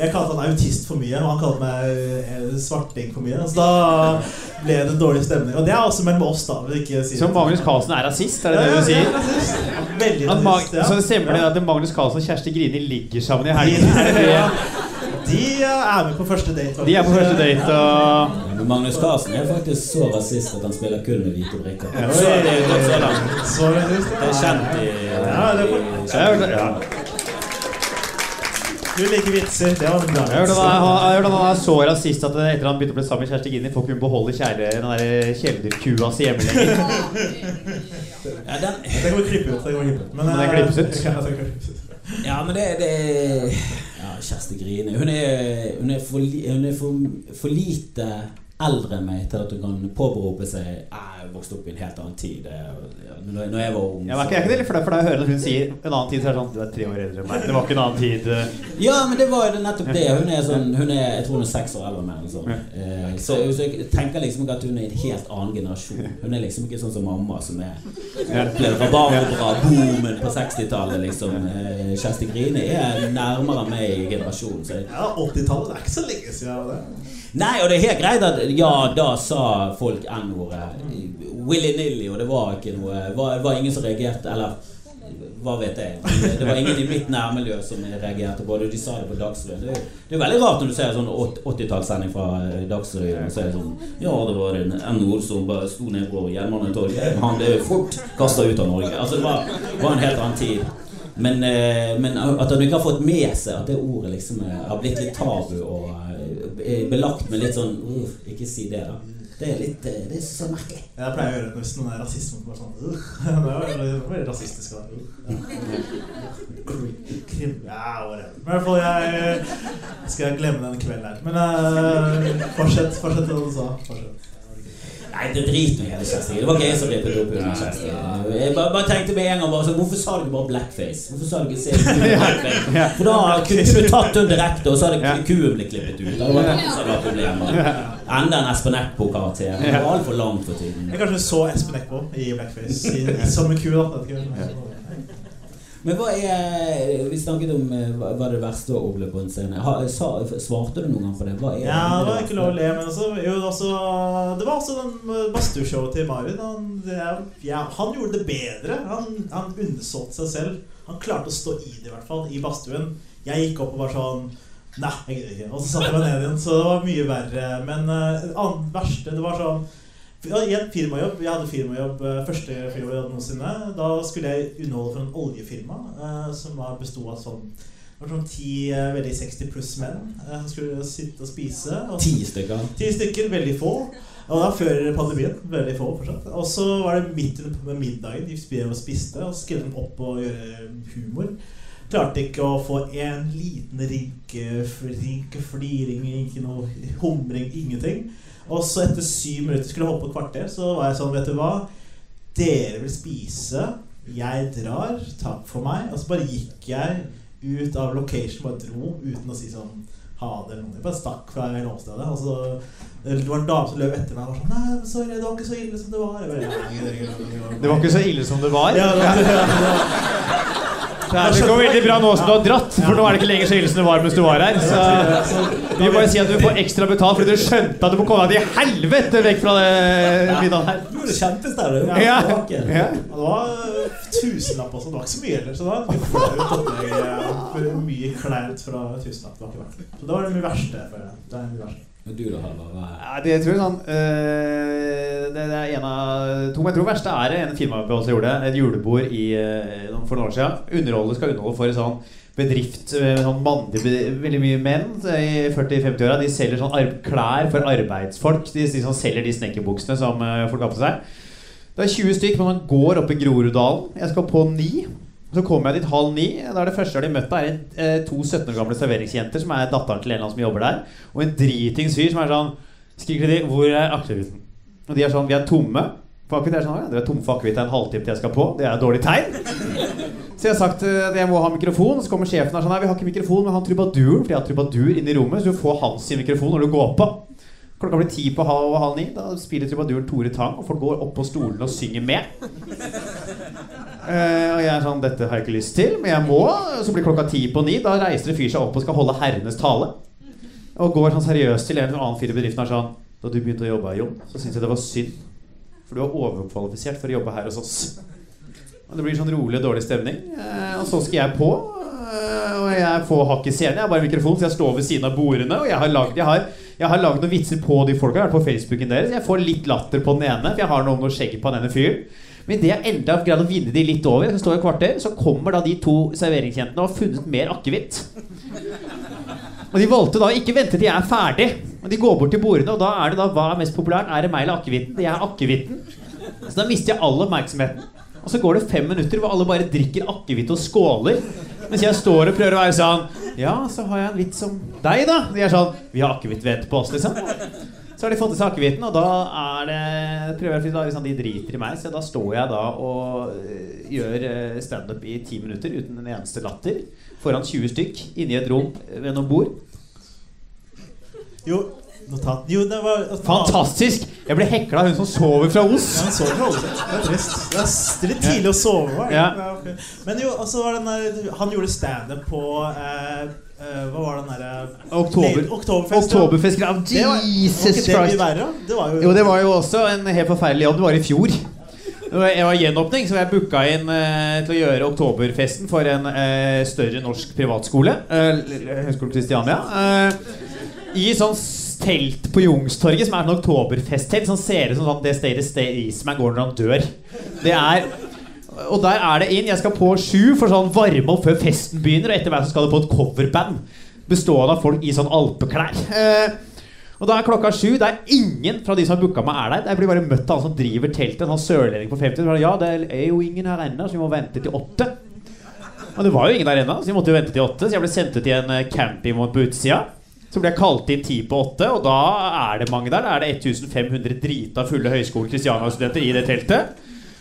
Jeg kalte han autist for mye, og han kalte meg eh, svarting for mye. Så da ble det dårlig stemning. Og det er også mellom oss, da. Ikke si Så. Magnus Carlsen er rasist, er det Ja, det du sier? ja, rasist. Veldig rasist, ja. så det stemmer det at Magnus Carlsen og Kjersti Grini ligger sammen i helgen? helgen? De er med på første date. faktisk. De er på første date og Magnus Carlsen er faktisk så rasist at han spiller kun med hvite brikker. Ja. Så det er gått så langt. Så Det er kjent i Ja, det er for- ja. Du liker vitser. Det var en bra Jeg hørte han, er så rasist at etter han begynte å bli sammen med Kjersti Gini, får ikke hun beholde kjære, den der kjæledyrkua si hjemme lenger. Ja, den, Det kan vi klippe ut. Det kan vi klippe ut. Men, Men den eh, klippes ut? Ja, den klippes ut. Ja, men det, det Ja, Kjersti griner. Hun er, hun er, for, hun er for, for lite eldre enn meg til at hun kan påberope seg «Ah, Jeg vokste opp i en helt annen tid. Ja, Når når jeg var ung Jeg var jeg er ikke det litt flau for deg å høre at hun sier en annen tid, så er det sånn Du er tre år eldre enn meg. Det var ikke en annen tid. Ja, men det var jo nettopp det. Hun er sånn hun er, Jeg tror hun er seks år eldre enn meg. sånn. Eh, så, så jeg tenker liksom ikke at hun er en helt annen generasjon. Hun er liksom ikke sånn som mamma, som er opplevde rabarbra-boomen på 60-tallet. liksom. Eh, Kjersti Grine er nærmere meg i generasjonen. Så Ja, 80-tallet. Er ikke så lenge siden. Det. Nei, og det er helt greit at ja, da sa folk N-ordet willy-nilly, og det var ikke noe var, var ingen som reagerte, eller hva vet jeg. Det var ingen i mitt nærmiljø som reagerte på det. De sa det på Dagsrevyen. Det, det er veldig rart når du ser en sånn åt- 80-tallssending fra eh, Dagsrevyen, og er det sånn Ja, det var en N-ord som bare sto nede på Jernbanetorget. Han ble fort kasta ut av Norge. Altså, det var, var en helt annen tid. Men, eh, men at han ikke har fått med seg at det ordet liksom eh, har blitt litt tabu og eh, belagt med litt sånn «Uff, Ikke si det, da. Det er litt Det er er merkelig. Jeg pleier å gjøre det hvis noen er rasist. Bare sånn. [laughs] Det var veldig, rasistisk. Uh. Ja, whatever. I hvert fall, jeg skal glemme den kvelden her. Men uh, fortsett, fortsett det du sa. Fortsett. Nei, det driter nå i hele Kjersti. Det var ikke jeg som rippet opp under Kjersti. Jeg bare, bare tenkte med en gang bare så, Hvorfor sa du ikke bare blackface? Hvorfor sa du ikke se [laughs] blackface? For da kunne du tatt den direkte, og så hadde kuen blitt klippet ut. Det var det som var problemet. Enda en Espen Eckbo-karakter. Det var altfor langt for tiden. Jeg kanskje så Espen Eckbo i blackface i, i [laughs] Som en ku. da. Men hva er Vi snakket om eh, hva er det verste å oppleve på en scene. Ha, sa, svarte du noen gang på det? Hva er Ja, det var ikke lov å le, men også, jo, også, det var også den uh, badstueshowet til Marvin. Han, ja, han gjorde det bedre. Han, han undersåtte seg selv. Han klarte å stå i det, i hvert fall, i badstuen. Jeg gikk opp og var sånn Nei, jeg gidder ikke. Og så satte jeg meg ned igjen. Så det var mye verre. Men uh, det verste Det var sånn I en firmajobb, Jeg hadde firmajobb, uh, første firmajobb jeg hadde noensinne. Da skulle jeg underholde for en oljefirma uh, som var- besto av sånn det var sånn ti uh, veldig 60 pluss menn som skulle sitte og spise. Og Ti stykker. Ti stykker, veldig få. Og da før pandemien. Veldig få fortsatt. Og så var det midt under middagen. De og spiste, og skrev skulle opp og gjøre humor. Klarte ikke å få en liten rynke, rynke fliring, ikke noe humring, ingenting. Og så etter syv minutter skulle jeg holde på et kvarter, så var jeg sånn, vet du hva? Dere vil spise, jeg drar, takk for meg. Og så bare gikk jeg ut av location, bare dro uten å si sånn ha det eller noe. Jeg bare stakk fra åstedet. Og så det var en dame som løp etter meg og var sånn Nei, sorry, det var ikke så ille som det var. Bare. Det var ikke så ille som det var? Ja, det var, det var, Det det går veldig bra nå som du har dratt, for nå er det ikke lenger så ille som det var mens du var her. Så vi vil bare si at du får ekstra betalt fordi du skjønte at du må komme deg til helvete vekk fra det middagen her. Du gjorde var Ja. Ja. det var tusenlapp også. Det var ikke så mye heller. Så det var mye flaut Mye klær fra tusenlapp. Det var det. Så det var det mye verste. jeg. Det er mye verste. Du da, Ja, det tror jeg sånn øh, det, det er en av to, men jeg tror verste er en firmaopphold som gjorde. Et julebord i, øh, for noen år siden. Underholdet skal underholde for en sånn bedrift med sånn mannlig, veldig mye menn i 40-50-åra. De selger sånn klær for arbeidsfolk. De, de sånn selger de snekkerbuksene som folk har på seg. Det er 20 stykk, men man går opp i Groruddalen. Jeg skal på ni. Så kommer jeg dit halv ni. Da er det første de har møtt, er eh, to 17 år gamle serveringsjenter som er datteren til en eller annen som jobber der. Og en dritings fyr som er sånn Skriker de 'Hvor er akevitten?' Og de er sånn 'Vi er tomme'. For er sånn, ja, Dere er tomme for akevitt en halvtime til jeg skal på. Det er et dårlig tegn. Så jeg har sagt eh, at jeg må ha mikrofon. Så kommer sjefen og sånn 'Nei, vi har ikke mikrofon, men han trubaduren'. For jeg har trubadur inne i rommet, så du får hans mikrofon når du går på. Klokka blir ti på halv, halv ni. Da spiller trubaduren Tore Tang, og folk går opp på stolene og synger med. Eh, og jeg er sånn Dette har jeg ikke lyst til, men jeg må. Så blir klokka ti på ni. Da reiser det fyr seg opp og skal holde herrenes tale. Og går sånn seriøst til en annen fyr i bedriften og er sånn Da du begynte å jobbe her, Jon, så syntes jeg det var synd. For du var overkvalifisert for å jobbe her hos oss. Og det blir sånn rolig og dårlig stemning. Uh, og så skal jeg på. Uh, og jeg får hakk i scenen. Jeg har bare mikrofon, så jeg står ved siden av bordene. Og jeg har lagd, jeg har, jeg har noen vitser på de folka. Jeg har vært på Facebooken deres. Jeg får litt latter på den ene, for jeg har noe om noe på den ene fyren. Men det jeg endelig har greid å vinne de litt over, står i kvarter, så kommer da de to serveringsjentene og har funnet mer akevitt. Og de valgte da å ikke vente til jeg er ferdig. Men De går bort til bordene, og da er det da hva er mest populært? Er det meg eller akevitten? Det er akevitten. Så da mister jeg all oppmerksomheten. Og så går det fem minutter hvor alle bare drikker akevitt og skåler. Mens jeg står og prøver å være sånn Ja, så har jeg en vits om deg, da. De er sånn Vi har akevittvett på oss, liksom. Så har de fått til sakeviten, og da er det prøver da, liksom, De driter i meg, så da står jeg da og øh, gjør øh, standup i ti minutter uten en eneste latter. Foran 20 stykk inni et rom ved noen bord. Jo, notat Jo, det var Fantastisk! Jeg ble hekla av hun som sover fra Os. Ja, så ikke holde. Det er trist. Det er litt tidlig å sove. var? Ja. okay. Men jo, altså var den der, Han gjorde standup på eh, eh, Hva var den derre Oktober. Oktoberfest. Oktoberfest av Det var- Jesus var det Christ. verre? Det var jo Jo, det var jo også en helt forferdelig jobb. Det var i fjor. Det var- gjenåpning, så jeg booka inn eh, til å gjøre Oktoberfesten for en eh, større norsk privatskole. Eh, Høgskolen Kristiania. Eh, I sånn telt på Jungstorget, som er sånn oktoberfesttelt, som ser ut som sånn det stedet Staysman går når han dør. Det er Og der er det inn. Jeg skal på sju for sånn varme opp før festen begynner, og etter hvert så skal det på et coverband bestående av folk i sånn alpeklær. Eh, Og da er klokka sju. Det er ingen fra de som har booka meg, er der. Jeg blir bare møtt av han som driver teltet. En sånn sørlending på 50. Bare, Ja, det er jo ingen her ennå, så vi må vente til åtte. Og det var jo ingen der ennå, så vi måtte jo vente til åtte. Så jeg ble sendt ut i en eh, campingvogn på utsida. Så ble jeg kalt inn ti på åtte, og da er det mange der. Da er det 1500 drita fulle Høgskolen Kristiania-studenter i det teltet.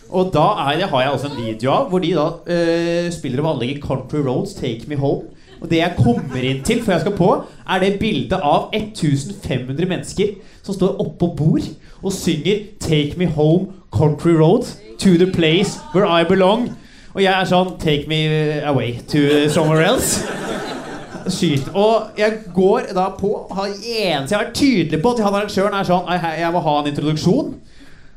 Og da er har jeg også en video av hvor de da øh, spiller om anlegget Country Roads, Take Me Home. Og det jeg kommer inn til før jeg skal på, er det bildet av 1500 mennesker som står oppå bord og synger 'Take Me Home, Country Roads', 'To the Place Where I Belong'. Og jeg er sånn 'Take me away to somewhere else'. Skyt. Og jeg går da på han eneste jeg har vært tydelig på til han arrangøren, er sånn Jeg må ha en introduksjon.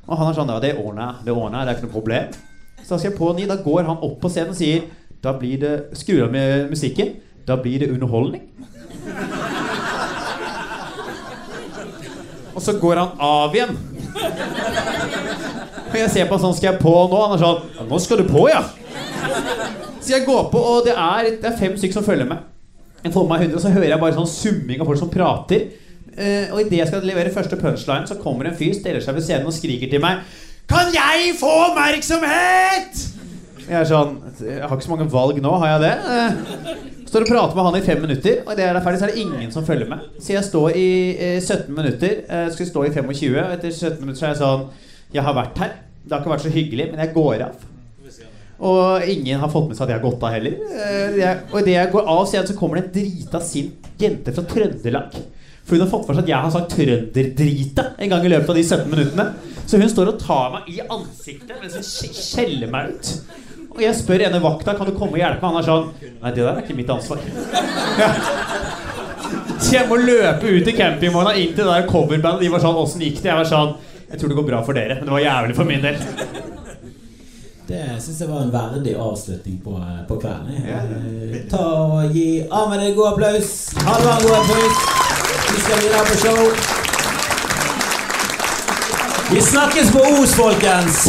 Og han er sånn Ja, det ordner jeg. Det ordner jeg. Det er ikke noe problem. Så da skal jeg på ny. Da går han opp på scenen og sier Da blir det Skrur av med musikken. Da blir det underholdning. Og så går han av igjen. Og jeg ser på han sånn Skal jeg på nå? Han er sånn «Ja, Nå skal du på, ja. Så jeg går på, og det er, det er fem stykker som følger med. Jeg får meg 100, og så hører jeg bare sånn summing av folk som prater. Uh, og idet jeg skal levere første punchline, så kommer en fyr, stiller seg ved scenen og skriker til meg Kan jeg få oppmerksomhet?! Jeg er sånn Jeg har ikke så mange valg nå, har jeg det? Uh, står og prater med han i fem minutter, og idet jeg er ferdig, så er det ingen som følger med. Så jeg står i uh, 17 minutter. Eh, skulle stå i 25, og etter 17 minutter så er jeg sånn Jeg har vært her. Det har ikke vært så hyggelig, men jeg går av. Og ingen har fått med seg at jeg har gått av heller. Eh, jeg, og idet jeg går av scenen, så kommer det en drita sint jente fra Trøndelag. For hun har fått for seg at jeg har sagt 'trønderdrita' en gang i løpet av de 17 minuttene. Så hun står og tar meg i ansiktet mens hun skj- skjeller meg ut. Og jeg spør ene vakta kan du komme og hjelpe meg. Han er sånn Nei, det der er ikke mitt ansvar. Ja. Så jeg må løpe ut i campingvogna inn til det der coverbandet. De var sånn Åssen gikk det? Jeg var sånn Jeg tror det går bra for dere, men det var jævlig for min del. Det syns jeg var en verdig avslutning på, eh, på kvelden. Eh, Ta og Gi Ahmed en god applaus. Halvard god applaus. Vi skal videre på show. Vi snakkes på Os, folkens!